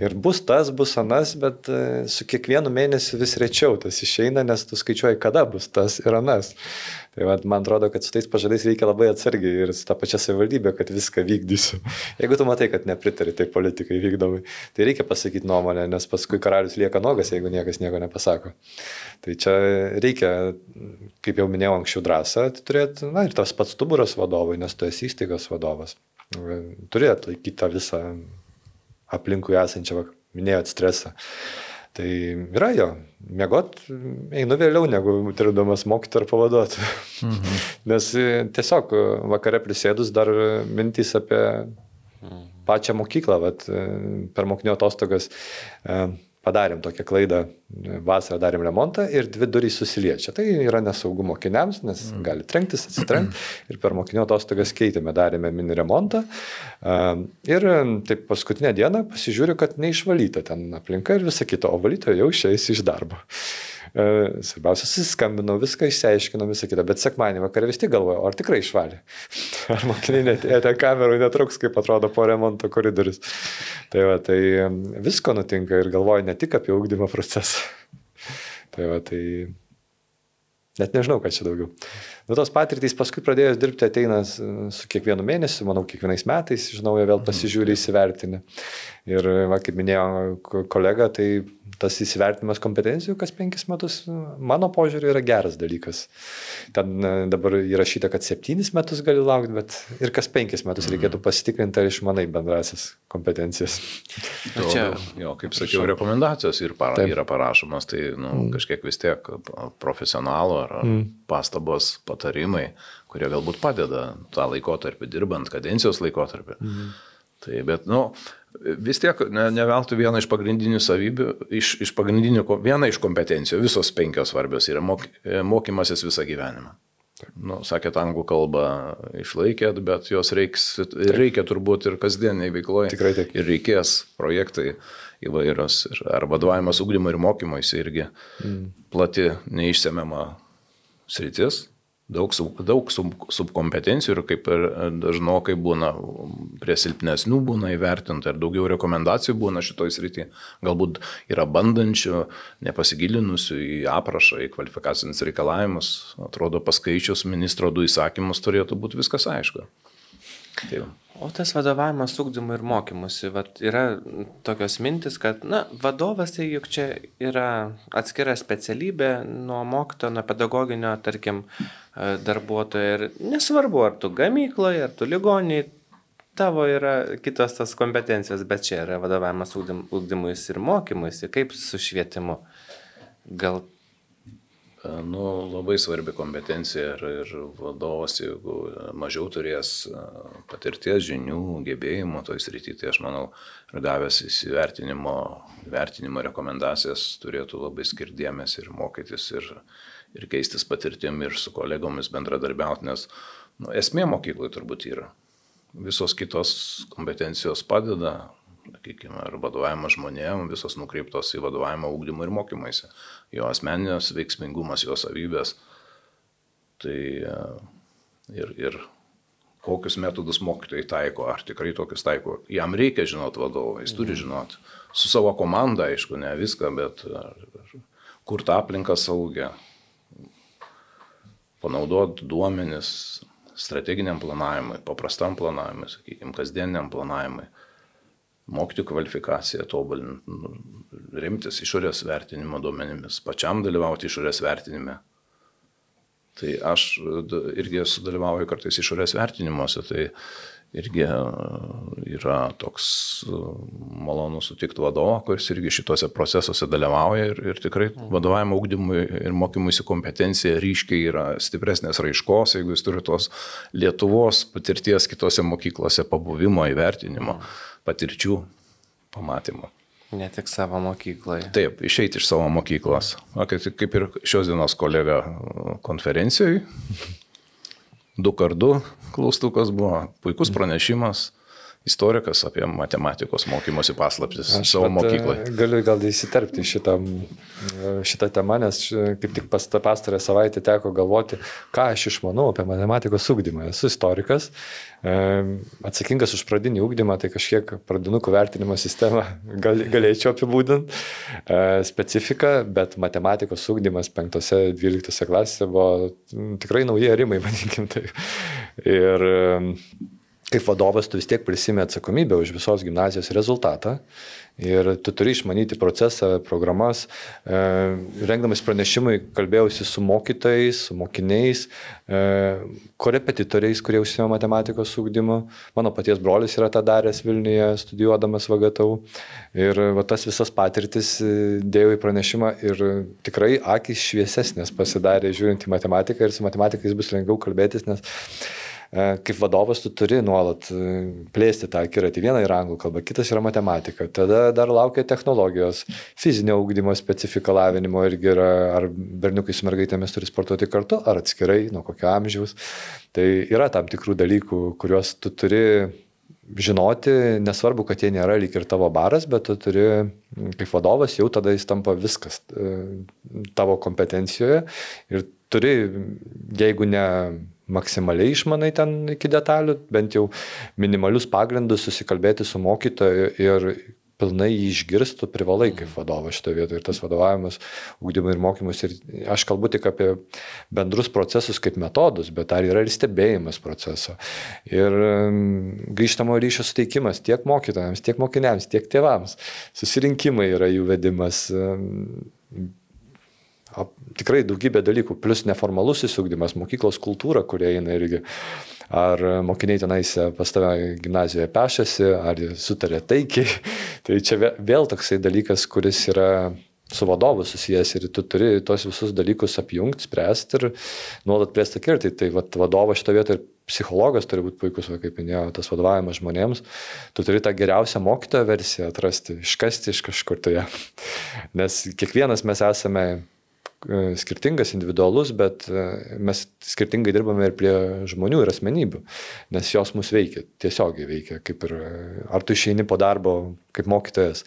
ir bus tas, bus anas, bet e, su kiekvienu mėnesiu vis rečiau tas išeina, nes tu skaičiuoji, kada bus tas ir anas. Tai va, man atrodo, kad su tais pažadais reikia labai atsargiai ir su tą pačią savivaldybę, kad viską vykdysiu. Jeigu tu matai, kad nepritari tai politikai vykdomai, tai reikia pasakyti nuomonę, nes paskui karalius lieka nogas, jeigu niekas nieko nepasako. Tai čia reikia, kaip jau minėjau anksčiau, drąsą turėti, na ir tas pats stuburas vadovai, nes tu esi įstaigos vadovas turi atlaikyti tą visą aplinkui esančią, minėjot, stresą. Tai yra jo, mėgot einu vėliau negu turėdamas mokyti ar pavaduoti. Mhm. Nes e, tiesiog vakare prisėdus dar mintys apie mhm. pačią mokyklą, vat, e, per mokinio atostogas e, padarėm tokią klaidą, vasarą darėm remontą ir dvi durys susiliečia. Tai yra nesaugu mokiniams, nes mm. gali trenktis, atsitrenkti ir per mokinio atostogas keitėme, darėme mini remontą. Ir taip paskutinę dieną pasižiūriu, kad neišvalyta ten aplinka ir visa kita, o valytoja jau išeis iš darbo. E, svarbiausia, susiskambinau, viską išsiaiškinau, visą kitą, bet sekmanį vakarą vis tik galvoju, ar tikrai išvalė. Ar mokiniai net kamerų netruks, kaip atrodo po remonto koridorius. Tai, va, tai visko nutinka ir galvoju ne tik apie ūkdymo procesą. Tai va, tai net nežinau, ką čia daugiau. Nu, tos patirtys paskui pradėjus dirbti ateina su kiekvienu mėnesiu, manau, kiekvienais metais, žinau, vėl pasižiūri įsivertinę. Ir, va, kaip minėjo kolega, tai tas įsivertinimas kompetencijų kas penkis metus, mano požiūriu, yra geras dalykas. Ten e, dabar įrašyta, kad septynis metus gali laukti, bet ir kas penkis metus reikėtų pasitikrinti, ar išmanai bendrasis kompetencijas. To, čia, jo, kaip sakiau, rekomendacijos ir para, Taip. yra parašomas, tai nu, mm. kažkiek vis tiek profesionalų ar mm. pastabos, patarimai, kurie galbūt padeda tą laikotarpį dirbant, kadencijos laikotarpį. Mm. Tai bet, nu, vis tiek ne, ne veltui viena iš pagrindinių savybių, iš, iš pagrindinių, viena iš kompetencijų, visos penkios svarbios yra mok, mokymasis visą gyvenimą. Nu, sakėt, anglų kalbą išlaikėt, bet jos reiks, reikia turbūt ir kasdieniai veikloje. Tikrai taip. Ir reikės projektai įvairios. Ir, ar vadovavimas ugdymo ir mokymoisi irgi mm. plati, neišsemiama sritis daug, sub, daug sub, subkompetencijų ir kaip ir dažnokai būna prie silpnesnių būna įvertinta ir daugiau rekomendacijų būna šitoj srity. Galbūt yra bandančių, nepasigilinusių į aprašą, į kvalifikacinius reikalavimus. Atrodo, paskaičius ministro du įsakymus turėtų būti viskas aišku. Tai o tas vadovavimas ugdymui ir mokymusi, vat, yra tokios mintis, kad, na, vadovas tai juk čia yra atskira specialybė nuo mokyto, nuo pedagoginio, tarkim, darbuotojo ir nesvarbu, ar tu gamykloje, ar tu ligoniai, tavo yra kitos tos kompetencijos, bet čia yra vadovavimas ugdymui ir mokymuisi, kaip su švietimu. Gal E, nu, labai svarbi kompetencija ir, ir vadovas, jeigu mažiau turės e, patirties, žinių, gebėjimų toj srity, tai aš manau, ir gavęs įsivertinimo vertinimo rekomendacijas turėtų labai skirdėmės ir mokytis ir, ir keistis patirtim ir su kolegomis bendradarbiauti, nes nu, esmė mokyklai turbūt yra. Visos kitos kompetencijos padeda, sakykime, ar vadovavimas žmonėm, visos nukreiptos į vadovavimą ūkdymą ir mokymaisi, jo asmeninės veiksmingumas, jo savybės. Tai e, ir, ir kokius metodus mokytojai taiko, ar tikrai tokius taiko. Jam reikia žinot vadovą, jis turi žinot. Su savo komanda, aišku, ne viską, bet ar, ar, kur tą aplinką saugia. Panaudot duomenis strateginiam planavimui, paprastam planavimui, sakykime, kasdieniam planavimui mokytojų kvalifikaciją tobulinti, nu, rimtis išorės vertinimo duomenimis, pačiam dalyvauti išorės vertinime. Tai aš irgi sudalyvauju kartais išorės vertinimuose, tai irgi e, yra toks e, malonu sutikti vadovą, kuris irgi šituose procesuose dalyvauja ir, ir tikrai vadovavimo ūkdymui ir mokymuisi kompetencija ryškiai yra stipresnės raiškos, jeigu jis turi tos Lietuvos patirties kitose mokyklose pabuvimo įvertinimo. Mm patirčių pamatymo. Ne tik savo mokykloje. Taip, išeiti iš savo mokyklos. O kaip, kaip ir šios dienos kolega konferencijoje, du kartų klaustukas buvo puikus pranešimas istorikas apie matematikos mokymosi paslaptis Aš savo mokykloje. Galiu gal įsiterpti šitą, šitą temą, nes kaip tik pastarę savaitę teko galvoti, ką aš išmanau apie matematikos ugdymą. Esu istorikas, atsakingas už pradinį ugdymą, tai kažkiek pradinukų vertinimo sistemą gal, galėčiau apibūdinti specifiką, bet matematikos ugdymas 5-12 klasėse buvo tikrai nauji arimai, vadinkim tai. Ir kaip vadovas tu vis tiek prisimi atsakomybę už visos gimnazijos rezultatą ir tu turi išmanyti procesą, programas. E, rengdamas pranešimui kalbėjausi su mokytojais, su mokiniais, e, korepetitoriais, kurie užsima matematikos ūkdymu. Mano paties brolis yra tą daręs Vilniuje, studijuodamas VGTU. Ir va, tas visas patirtis e, dėjau į pranešimą ir tikrai akis šviesesnės pasidarė žiūrint į matematiką ir su matematikais bus lengviau kalbėtis, nes kaip vadovas tu turi nuolat e, plėsti tą akiratį. Viena yra anglų kalba, kitas yra matematika. Tada dar laukia technologijos, fizinio augdymo specifika lavinimo irgi yra, ar berniukai su mergaitėmis turi sportuoti kartu, ar atskirai, nuo kokio amžiaus. Tai yra tam tikrų dalykų, kuriuos tu turi žinoti, nesvarbu, kad jie nėra lyg ir tavo baras, bet tu turi, kaip vadovas, jau tada jis tampa viskas e, tavo kompetencijoje ir turi, jeigu ne maksimaliai išmanai ten iki detalių, bent jau minimalius pagrindus susikalbėti su mokytoju ir pilnai jį išgirstų privalai kaip vadovas šitoje vietoje. Ir tas vadovavimas, ūkdymui ir mokymus. Ir aš kalbu tik apie bendrus procesus kaip metodus, bet ar yra ir stebėjimas proceso. Ir grįžtamo ryšio suteikimas tiek mokytojams, tiek mokiniams, tiek tėvams. Susirinkimai yra jų vedimas tikrai daugybė dalykų, plus neformalusis ugdymas, mokyklos kultūra, kurie eina irgi. Ar mokiniai tenais pas tave gimnazijoje pešasi, ar sutarė taikiai. tai čia vėl toksai dalykas, kuris yra su vadovu susijęs ir tu turi tos visus dalykus apjungti, spręsti ir nuolat plėsti akirtį. Tai vat, vadovas šito vietoje ir psichologas turi būti puikus, va, kaip minėjau, tas vadovavimas žmonėms. Tu turi tą geriausią mokytojo versiją atrasti, iškasti iš kažkur toje. Nes kiekvienas mes esame skirtingas, individualus, bet e, mes skirtingai dirbame ir prie žmonių ir asmenybių, nes jos mus veikia, tiesiogiai veikia, kaip ir ar tu išeini po darbo kaip mokytojas,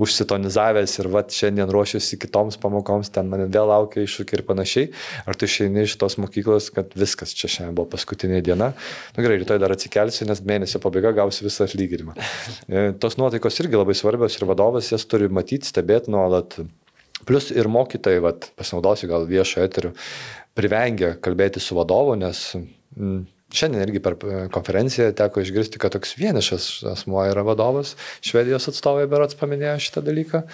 užsitonizavęs ir va šiandien ruošiuosi kitoms pamokoms, ten mane vėl laukia iššūkiai ir panašiai, ar tu išeini iš tos mokyklos, kad viskas čia šiandien buvo paskutinė diena, na gerai, rytoj dar atsikelsiu, nes mėnesio pabaiga gausiu visą atlyginimą. Tos nuotaikos irgi labai svarbios ir vadovas jas turi matyti, stebėti nuolat. Plus ir mokytojai, vat, pasinaudosiu gal viešo eteriu, privengia kalbėti su vadovu, nes mm, Šiandien irgi per konferenciją teko išgirsti, kad toks vienišas asmuo yra vadovas. Švedijos atstovai berots paminėjo šitą dalyką,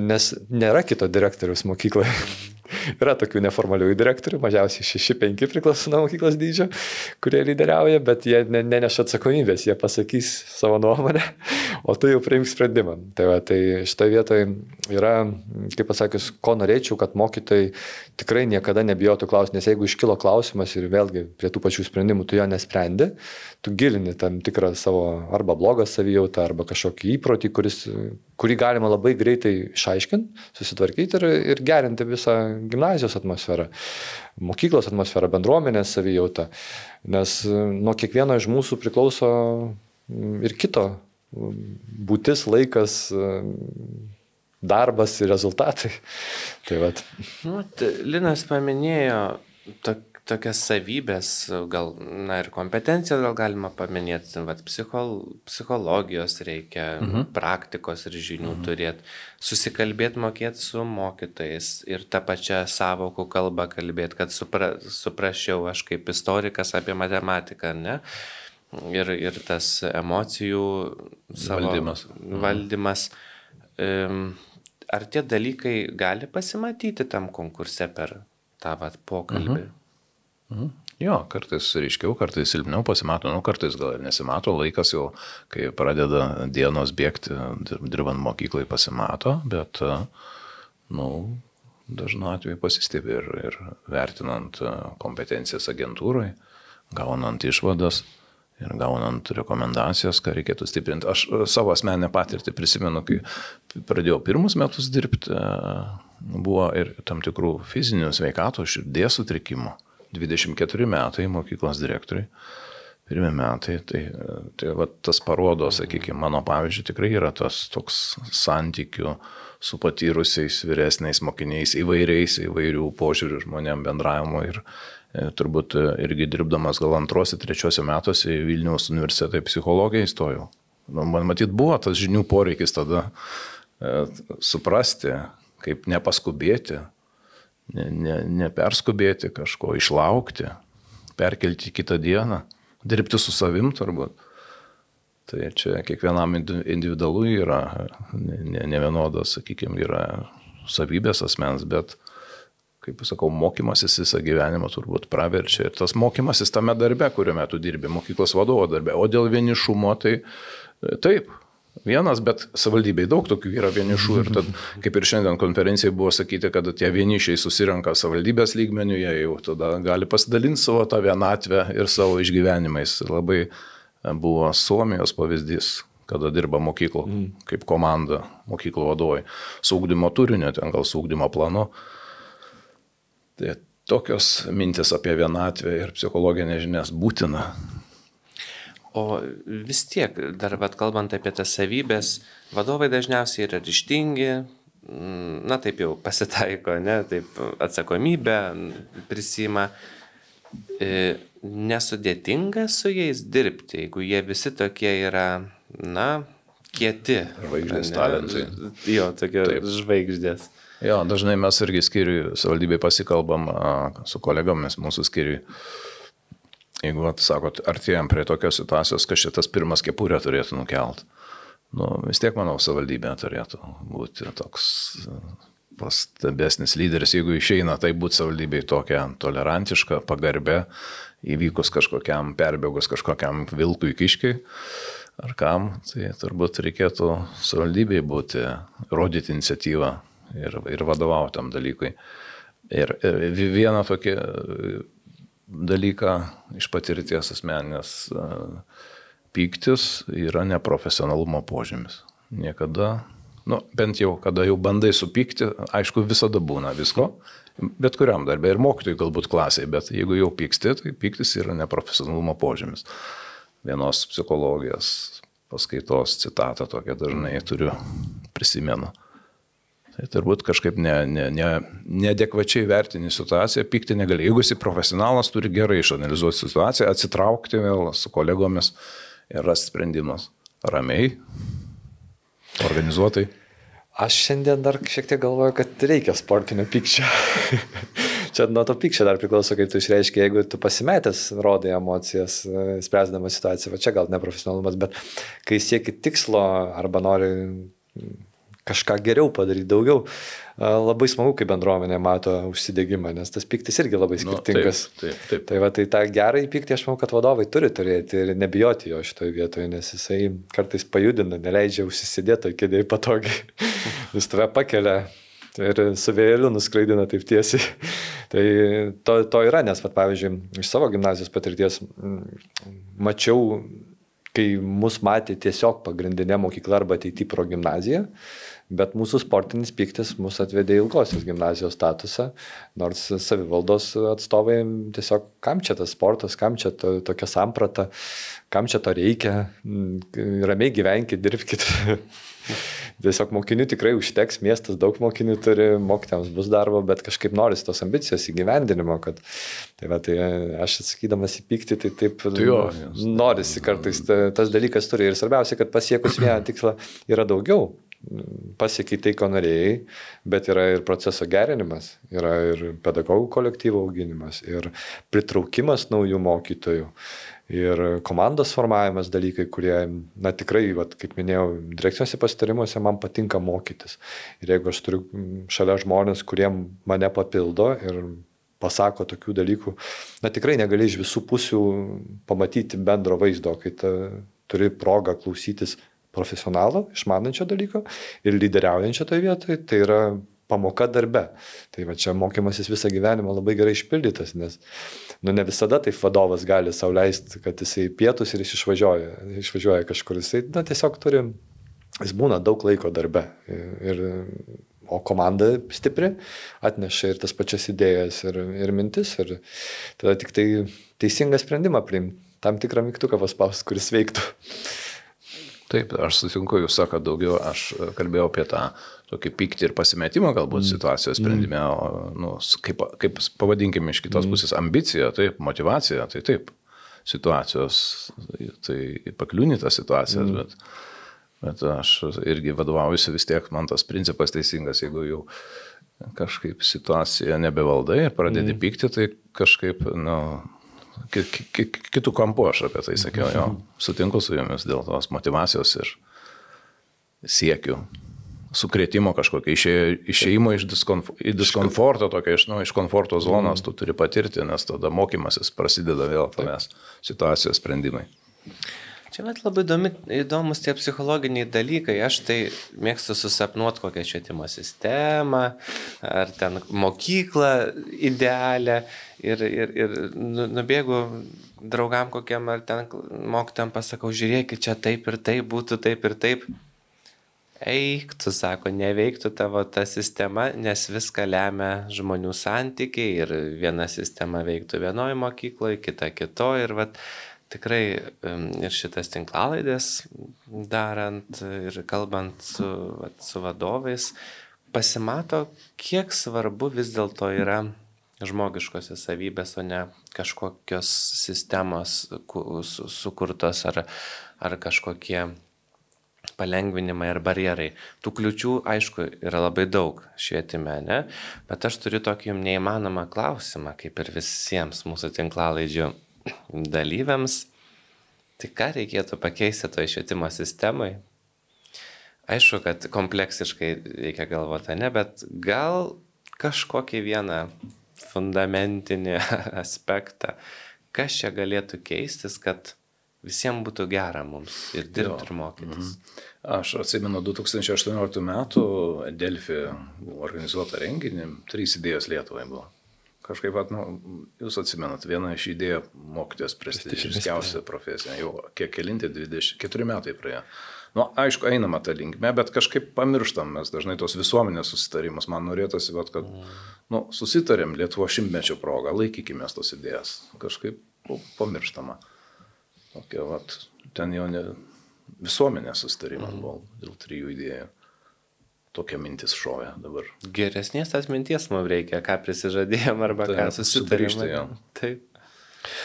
nes nėra kito direktoriaus mokykloje. Yra tokių neformaliųjų direktorių, mažiausiai 6-5 priklauso nuo mokyklos dydžio, kurie lyderiauja, bet jie ne, neneša atsakomybės, jie pasakys savo nuomonę, o tu jau priimk sprendimą. Tai, va, tai šitoje vietoje yra, kaip pasakius, ko norėčiau, kad mokytojai tikrai niekada nebijotų klausti, nes jeigu iškilo klausimas ir vėlgi prie tų pačių sprendimų tu jo nesprendi, tu gilini tam tikrą savo arba blogą savijautą, arba kažkokį įprotį, kuris, kurį galima labai greitai išaiškinti, susitvarkyti ir, ir gerinti visą gimnazijos atmosferą, mokyklos atmosferą, bendruomenės savijautą. Nes nuo kiekvieno iš mūsų priklauso ir kito būtis, laikas, darbas ir rezultatai. Tai vat. Nu, Linas paminėjo tokį tokias savybės, gal, na ir kompetencijas gal galima paminėti, vat, psichol, psichologijos reikia, mhm. praktikos ir žinių mhm. turėti, susikalbėti, mokėti su mokytais ir tą pačią savokų kalbą kalbėti, kad supra, suprasčiau aš kaip istorikas apie matematiką, ne? Ir, ir tas emocijų valdymas. valdymas. Mhm. Ar tie dalykai gali pasimatyti tam konkurse per tą vat, pokalbį? Mhm. Mhm. Jo, kartais ryškiau, kartais silpniau pasimato, nu, kartais gal ir nesimato, laikas jau, kai pradeda dienos bėgti, dirbant mokyklai pasimato, bet, nu, dažnu atveju pasistebi ir, ir vertinant kompetencijas agentūrai, gaunant išvadas ir gaunant rekomendacijas, ką reikėtų stiprinti. Aš savo asmenę patirtį prisimenu, kai pradėjau pirmus metus dirbti, buvo ir tam tikrų fizinių sveikato, širdies sutrikimų 24 metai mokyklos direktoriui, pirmie metai, tai, tai va, tas parodo, sakykime, mano pavyzdžiui, tikrai yra tas toks santykių su patyrusiais vyresniais mokiniais, įvairiais, įvairių požiūrių žmonėm bendravimo ir e, turbūt irgi dirbdamas gal antrose, trečiose metuose į Vilniaus universitetą į psichologiją įstojau. Nu, man matyt, buvo tas žinių poreikis tada e, suprasti, kaip nepaskubėti, ne, ne, neperskubėti kažko, išlaukti, perkelti kitą dieną, dirbti su savim turbūt. Tai čia kiekvienam individualu yra, ne, ne, vienodas, sakykime, yra savybės asmens, bet, kaip sakau, mokymasis visą gyvenimą turbūt praverčia. Ir tas mokymasis tame darbe, kuriuo metu dirbi, mokyklos vadovo darbe. O dėl vienišumo, tai taip, vienas, bet savivaldybei daug tokių yra vienišų ir tad, kaip ir šiandien konferencijai buvo sakyti, kad tie vienišiai susirenka savivaldybės lygmenių, jie jau tada gali pasidalinti savo tą vienatvę ir savo išgyvenimais. Labai buvo Suomijos pavyzdys, kada dirba mokyklų mm. kaip komanda, mokyklų vadovai, saugdymo turinio, ten gal saugdymo planu. Tai tokios mintis apie vienatvę ir psichologinės žinias būtina O vis tiek, dar bet kalbant apie tas savybės, vadovai dažniausiai yra ryštingi, mm, na taip jau pasitaiko, ne, taip atsakomybę prisima. E, nesudėtinga su jais dirbti, jeigu jie visi tokie yra, na, kieti. Žvaigždės talentai. Jo, tokie taip. žvaigždės. Jo, dažnai mes irgi skiriui, savivaldybei pasikalbam su kolegomis mūsų skiriui Jeigu, at, sakot, artėjom prie tokios situacijos, kad šitas pirmas kepurę turėtų nukelt, nu, vis tiek, manau, savivaldybė turėtų būti toks e, pastabesnis lyderis, jeigu išeina, tai būti savivaldybei tokia tolerantiška, pagarbė, įvykus kažkokiam, perbėgus kažkokiam vilkui kiškiai ar kam, tai turbūt reikėtų savivaldybei būti, rodyti iniciatyvą ir, ir vadovauti tam dalykui. Ir vieną tokį dalyką iš patirties asmenės. Pyktis yra neprofesionalumo požymis. Niekada, nu, bent jau, kada jau bandai supykti, aišku, visada būna visko, Bet kuriam darbė ir mokytojai galbūt klasiai, bet jeigu jau pyksti, tai pyktis yra neprofesionalumo požymis. Vienos psichologijos paskaitos citatą tokią dažnai turiu, prisimenu. Tai turbūt kažkaip ne, ne, ne, neadekvačiai vertini situaciją, pykti negali. Jeigu esi profesionalas, turi gerai išanalizuoti situaciją, atsitraukti vėl su kolegomis ir rasti sprendimus. Ramiai, organizuotai. Aš šiandien dar šiek tiek galvoju, kad reikia sportinio pykčio. Čia nuo to pykčio dar priklauso, kaip tu išreiškia, jeigu tu pasimetęs rodai emocijas, e, spręsdamas situaciją, va čia gal neprofesionalumas, bet kai sieki tikslo arba nori kažką geriau padaryti, daugiau. Labai smagu, kai bendruomenė mato užsidėgymą, nes tas piktis irgi labai skirtingas. Nu, taip, taip, taip. Tai va, tai tą gerą įpykti aš manau, kad vadovai turi turėti ir nebijoti jo šitoje vietoje, nes jisai kartais pajudina, neleidžia užsisidėti kėdėje patogiai. Jis tave pakelia ir su vėliu nuskraidina taip tiesiai. tai to, to yra, nes, pat, pavyzdžiui, iš savo gimnazijos patirties mačiau, kai mus matė tiesiog pagrindinė mokykla arba ateity pro gimnaziją, bet mūsų sportinis pyktis mus atvedė ilgosios gimnazijos statusą, nors savivaldos atstovai tiesiog, kam čia tas sportas, kam čia to, tokia samprata, kam čia to reikia, ramiai gyvenkite, dirbkite. Tiesiog mokinių tikrai užteks, miestas daug mokinių turi, mokytėms bus darbo, bet kažkaip norisi tos ambicijos įgyvendinimo, kad tai, va, tai aš atsakydamas į pyktį, tai taip tai jo, norisi kartais, ta, tas dalykas turi ir svarbiausia, kad pasiekus vieną tikslą yra daugiau pasiekiai tai, ko norėjai, bet yra ir proceso gerinimas, yra ir pedagogų kolektyvo auginimas, ir pritraukimas naujų mokytojų, ir komandos formavimas dalykai, kurie, na tikrai, vat, kaip minėjau, direkcijose pasitarimuose man patinka mokytis. Ir jeigu aš turiu šalia žmonės, kurie mane papildo ir pasako tokių dalykų, na tikrai negali iš visų pusių pamatyti bendro vaizdo, kai ta, turi progą klausytis profesionalo, išmanančio dalyko ir lyderiaujančio toje vietoje, tai yra pamoka darbe. Tai va čia mokymasis visą gyvenimą labai gerai išpildytas, nes nu, ne visada taip vadovas gali sauliaisti, kad jisai pietus ir jis išvažiuoja, išvažiuoja kažkur. Jisai na, tiesiog turi, jis būna daug laiko darbe. Ir, o komanda stipri atneša ir tas pačias idėjas ir, ir mintis ir tada tik tai teisingą sprendimą priimti, tam tikrą mygtuką paspausti, kuris veiktų. Taip, aš sutinku, jūs sakote daugiau, aš kalbėjau apie tą tokį pyktį ir pasimetimą galbūt mm. situacijos sprendime, mm. o, nu, kaip, kaip pavadinkime iš kitos mm. pusės, ambicija, taip, motivacija, tai taip, situacijos, tai pakliūni tas situacijas, mm. bet, bet aš irgi vadovaujuosi vis tiek, man tas principas teisingas, jeigu jau kažkaip situacija nebevaldai ir pradedi mm. pykti, tai kažkaip, nu, kitų kampų aš apie tai sakiau, jo, sutinku su jumis dėl tos motivacijos ir siekių sukrėtimo kažkokio, išėjimo iš diskonf diskomforto, tokio iš, nu, iš komforto zonos tu turi patirti, nes tada mokymasis prasideda vėl tavęs situacijos sprendimai. Čia net labai įdomi, įdomus tie psichologiniai dalykai. Aš tai mėgstu susapnuoti kokią švietimo sistemą, ar ten mokyklą idealią ir, ir, ir nu, nubėgu draugam kokiam ar ten mokytam pasakau, žiūrėkit, čia taip ir taip būtų, taip ir taip. Eik, tu sako, neveiktų tavo ta sistema, nes viską lemia žmonių santykiai ir viena sistema veiktų vienoje mokykloje, kita kitoje ir vat, tikrai ir šitas tinklalaidės darant ir kalbant su, vat, su vadovais, pasimato, kiek svarbu vis dėlto yra žmogiškosios savybės, o ne kažkokios sistemos sukurtos ar, ar kažkokie palengvinimai ar barjerai. Tų kliučių, aišku, yra labai daug švietime, ne? Bet aš turiu tokį jums neįmanomą klausimą, kaip ir visiems mūsų tinklalaidžių dalyviams, tai ką reikėtų pakeisti toje švietimo sistemoje? Aišku, kad kompleksiškai reikia galvoti, ne, bet gal kažkokį vieną fundamentinį aspektą, kas čia galėtų keistis, kad visiems būtų gera mums ir dirbti ir mokytis. Mhm. Aš atsimenu 2018 metų Delfi organizuotą renginį, trys idėjos Lietuvai buvo. Kažkaip, vat, nu, jūs atsimenat, viena iš idėjų mokytojas prestižiškiausia profesija, jau kiek kelinti, 24 metai praėjo. Nu, aišku, einama tą linkmę, bet kažkaip pamirštam mes dažnai tos visuomenės susitarimus. Man norėtųsi, vat, kad nu, susitarėm Lietuvo šimtmečio progą, laikykime tos idėjas. Kažkaip pamirštama. Tokia, vat, ten jau ne visuomenės susitarimas buvo dėl trijų idėjų tokia mintis šovė dabar. Geresnės tas minties mums reikia, ką prisižadėjom arba Taip, ką susitarėm. Taip.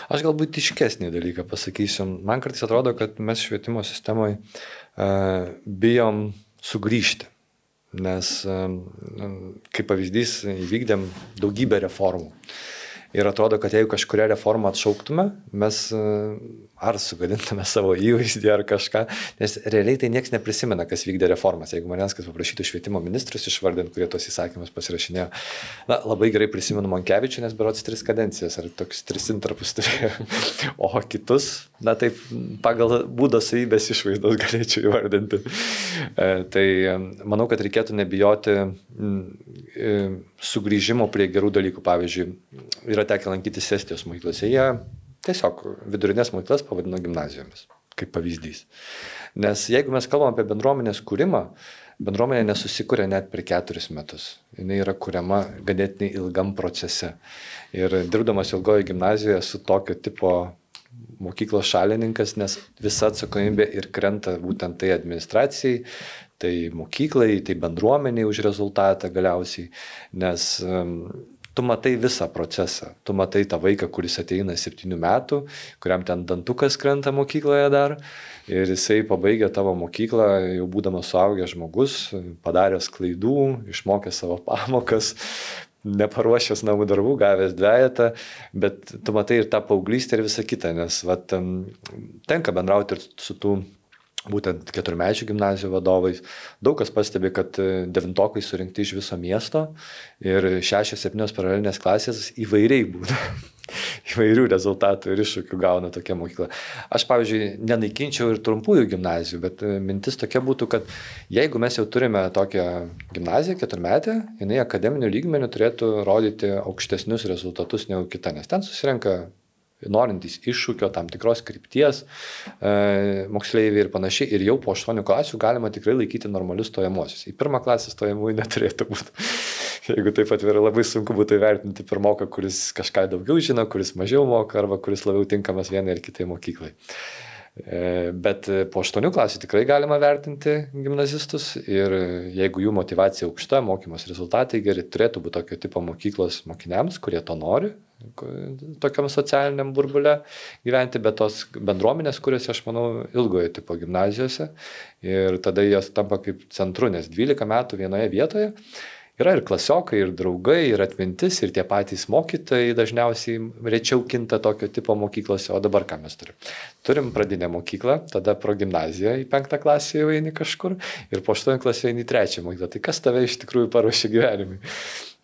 Aš galbūt iškesnį dalyką pasakysiu. Man kartais atrodo, kad mes švietimo sistemoje uh, bijom sugrįžti. Nes, uh, kaip pavyzdys, įvykdėm daugybę reformų. Ir atrodo, kad jeigu kažkuria reforma atšauktume, mes uh, ar sugadintume savo įvaizdį ar kažką, nes realiai tai niekas neprisimena, kas vykdė reformas. Jeigu manęs kas paprašytų švietimo ministrus išvardinti, kurie tos įsakymus pasirašinėjo, na, labai gerai prisimenu Monkevičių, nes berots tris kadencijas ar toks tris intarpus turėjo. O kitus, na taip, pagal būdo savybės išvaizdos galėčiau įvardinti. E, tai e, manau, kad reikėtų nebijoti mm, e, sugrįžimo prie gerų dalykų. Pavyzdžiui, yra tekę lankytis Estijos mokyklose. Jie tiesiog vidurinės mokyklas pavadino gimnazijomis, kaip pavyzdys. Nes jeigu mes kalbam apie bendruomenės kūrimą, bendruomenė nesusikūrė net per keturis metus. Jis yra kuriama ganėtinai ilgam procese. Ir dirbdamas ilgoje gimnazijoje su tokio tipo mokyklos šalininkas, nes visa atsakomybė ir krenta būtent tai administracijai, tai mokyklai, tai bendruomeniai už rezultatą galiausiai, nes tu matai visą procesą. Tu matai tą vaiką, kuris ateina septynių metų, kuriam ten dantukas krenta mokykloje dar. Ir jisai pabaigia tavo mokyklą, jau būdamas suaugęs žmogus, padaręs klaidų, išmokęs savo pamokas, neparuošęs namų darbų, gavęs dviejatą, bet tu matai ir tą paauglystę ir visą kitą, nes vat, tenka bendrauti ir su tų būtent keturmečių gimnazijų vadovais. Daug kas pastebi, kad e, devintokai surinkti iš viso miesto ir šešios, septynios paralelinės klasės įvairiai būna. Įvairių rezultatų ir iššūkių gauna tokia mokykla. Aš, pavyzdžiui, nenaikinčiau ir trumpųjų gimnazijų, bet e, mintis tokia būtų, kad jeigu mes jau turime tokią gimnaziją, keturmetę, jinai akademinių lygmenių turėtų rodyti aukštesnius rezultatus negu kita, nes ten susirenka norintys iššūkio, tam tikros krypties e, moksleiviai ir panašiai. Ir jau po 8 klasių galima tikrai laikyti normalius stojamosius. Į pirmą klasę stojamųjų neturėtų būti. Jeigu taip atvirai labai sunku būtų įvertinti pirmoką, kuris kažką daugiau žino, kuris mažiau moka arba kuris labiau tinkamas vienai ar kitai mokyklai. E, bet po 8 klasių tikrai galima vertinti gimnazistus ir jeigu jų motivacija aukšta, mokymos rezultatai geri, turėtų būti tokio tipo mokyklos mokiniams, kurie to nori, tokiam socialiniam burbulė gyventi, bet tos bendruomenės, kuriuose aš manau ilgojo tipo gimnazijose ir tada jos tampa kaip centru, nes 12 metų vienoje vietoje yra ir klasiokai, ir draugai, ir atmintis, ir tie patys mokytojai dažniausiai rečiau kinta tokio tipo mokyklose, o dabar ką mes turim? Turim pradinę mokyklą, tada pro gimnaziją į penktą klasę jau eini kažkur ir po aštuntą klasę eini į trečią mokyklą. Tai kas tave iš tikrųjų paruošia gyvenimui?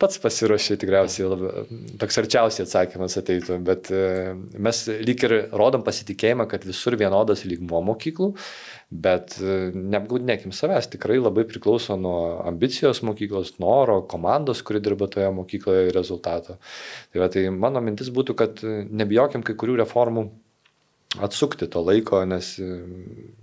Pats pasiruošė tikriausiai, labai, toks arčiausiai atsakymas ateitų, bet e, mes lyg ir rodom pasitikėjimą, kad visur vienodas lygmuo mokyklų, bet e, neapgaudinėkim savęs, tikrai labai priklauso nuo ambicijos mokyklos, noro, komandos, kuri dirba toje mokykloje rezultato. Tai, va, tai mano mintis būtų, kad nebijokim kai kurių reformų atsukti to laiko, nes e,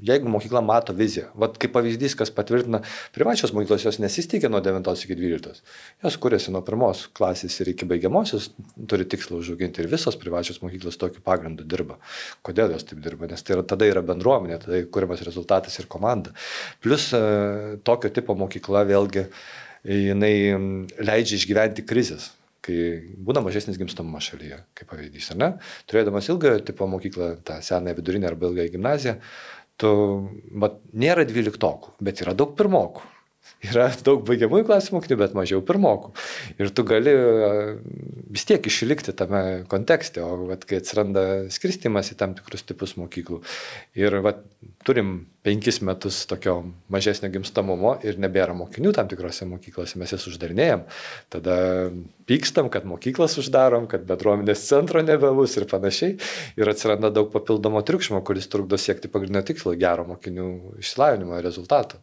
jeigu mokykla mato viziją, vat kaip pavyzdys, kas patvirtina, privačios mokyklos jos nesisteigia nuo 9 iki 12, jos kuriasi nuo pirmos klasės ir iki baigiamosios, turi tikslą užauginti ir visos privačios mokyklos tokiu pagrindu dirba. Kodėl jos taip dirba? Nes tai yra, tada yra bendruomenė, tada kuriamas rezultatas ir komanda. Plus e, tokio tipo mokykla vėlgi jinai leidžia išgyventi krizės kai būna mažesnis gimstamumas šalyje, kaip pavyzdys, ar ne? Turėdamas ilgą tipo mokyklą, tą senąją vidurinę arba ilgąją gimnaziją, tu, mat, nėra dvyliktokų, bet yra daug pirmokų. Yra daug baigiamųjų klasių mokinių, bet mažiau pirmokų. Ir tu gali vis tiek išlikti tame kontekste, o vat, kai atsiranda skirstimas į tam tikrus tipus mokyklų. Ir vat, turim penkis metus tokio mažesnio gimstamumo ir nebėra mokinių tam tikrose mokyklose, mes jas uždarinėjom. Tada pykstam, kad mokyklas uždarom, kad bendruomenės centro nebebus ir panašiai. Ir atsiranda daug papildomo triukšmo, kuris trukdo siekti pagrindinio tikslo - gero mokinių išsilavinimo rezultatų.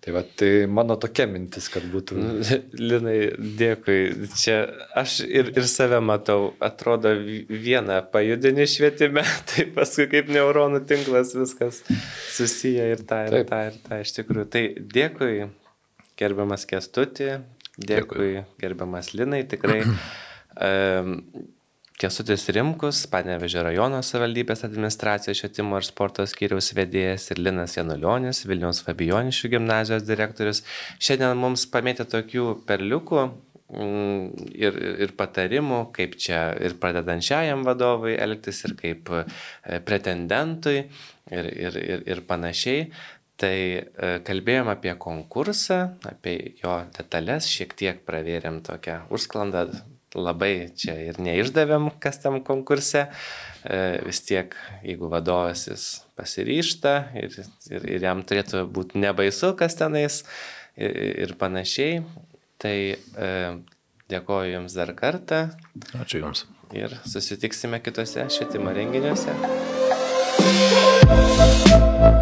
Tai, va, tai mano tokia mintis, kad būtų. Nu, Linai, dėkui. Čia aš ir, ir save matau, atrodo vieną pajudinį švietime, tai paskui kaip neuronų tinklas viskas susiję ir tą, ir Taip. tą, ir tą iš tikrųjų. Tai dėkui, gerbiamas Kestuti, dėkui, gerbiamas Linai, tikrai. Um, Kesutis Rimkus, Panevežė rajono savivaldybės administracijos švietimo ir sporto skyriaus vedėjas ir Linas Janulionis, Vilniaus Fabijoniškių gimnazijos direktorius. Šiandien mums pamėtė tokių perliukų mm, ir, ir patarimų, kaip čia ir pradedančiajam vadovui elgtis, ir kaip e, pretendentui, ir, ir, ir, ir panašiai. Tai e, kalbėjom apie konkursą, apie jo detalės, šiek tiek pravėrėm tokią užsklandą labai čia ir neišdavėm, kas tam konkurse. E, vis tiek, jeigu vadovas jis pasiryšta ir, ir, ir jam turėtų būti nebaisu, kas tenais ir, ir panašiai. Tai e, dėkoju Jums dar kartą Ačiū Jums. ir susitiksime kitose švietimo renginiuose. Thank you.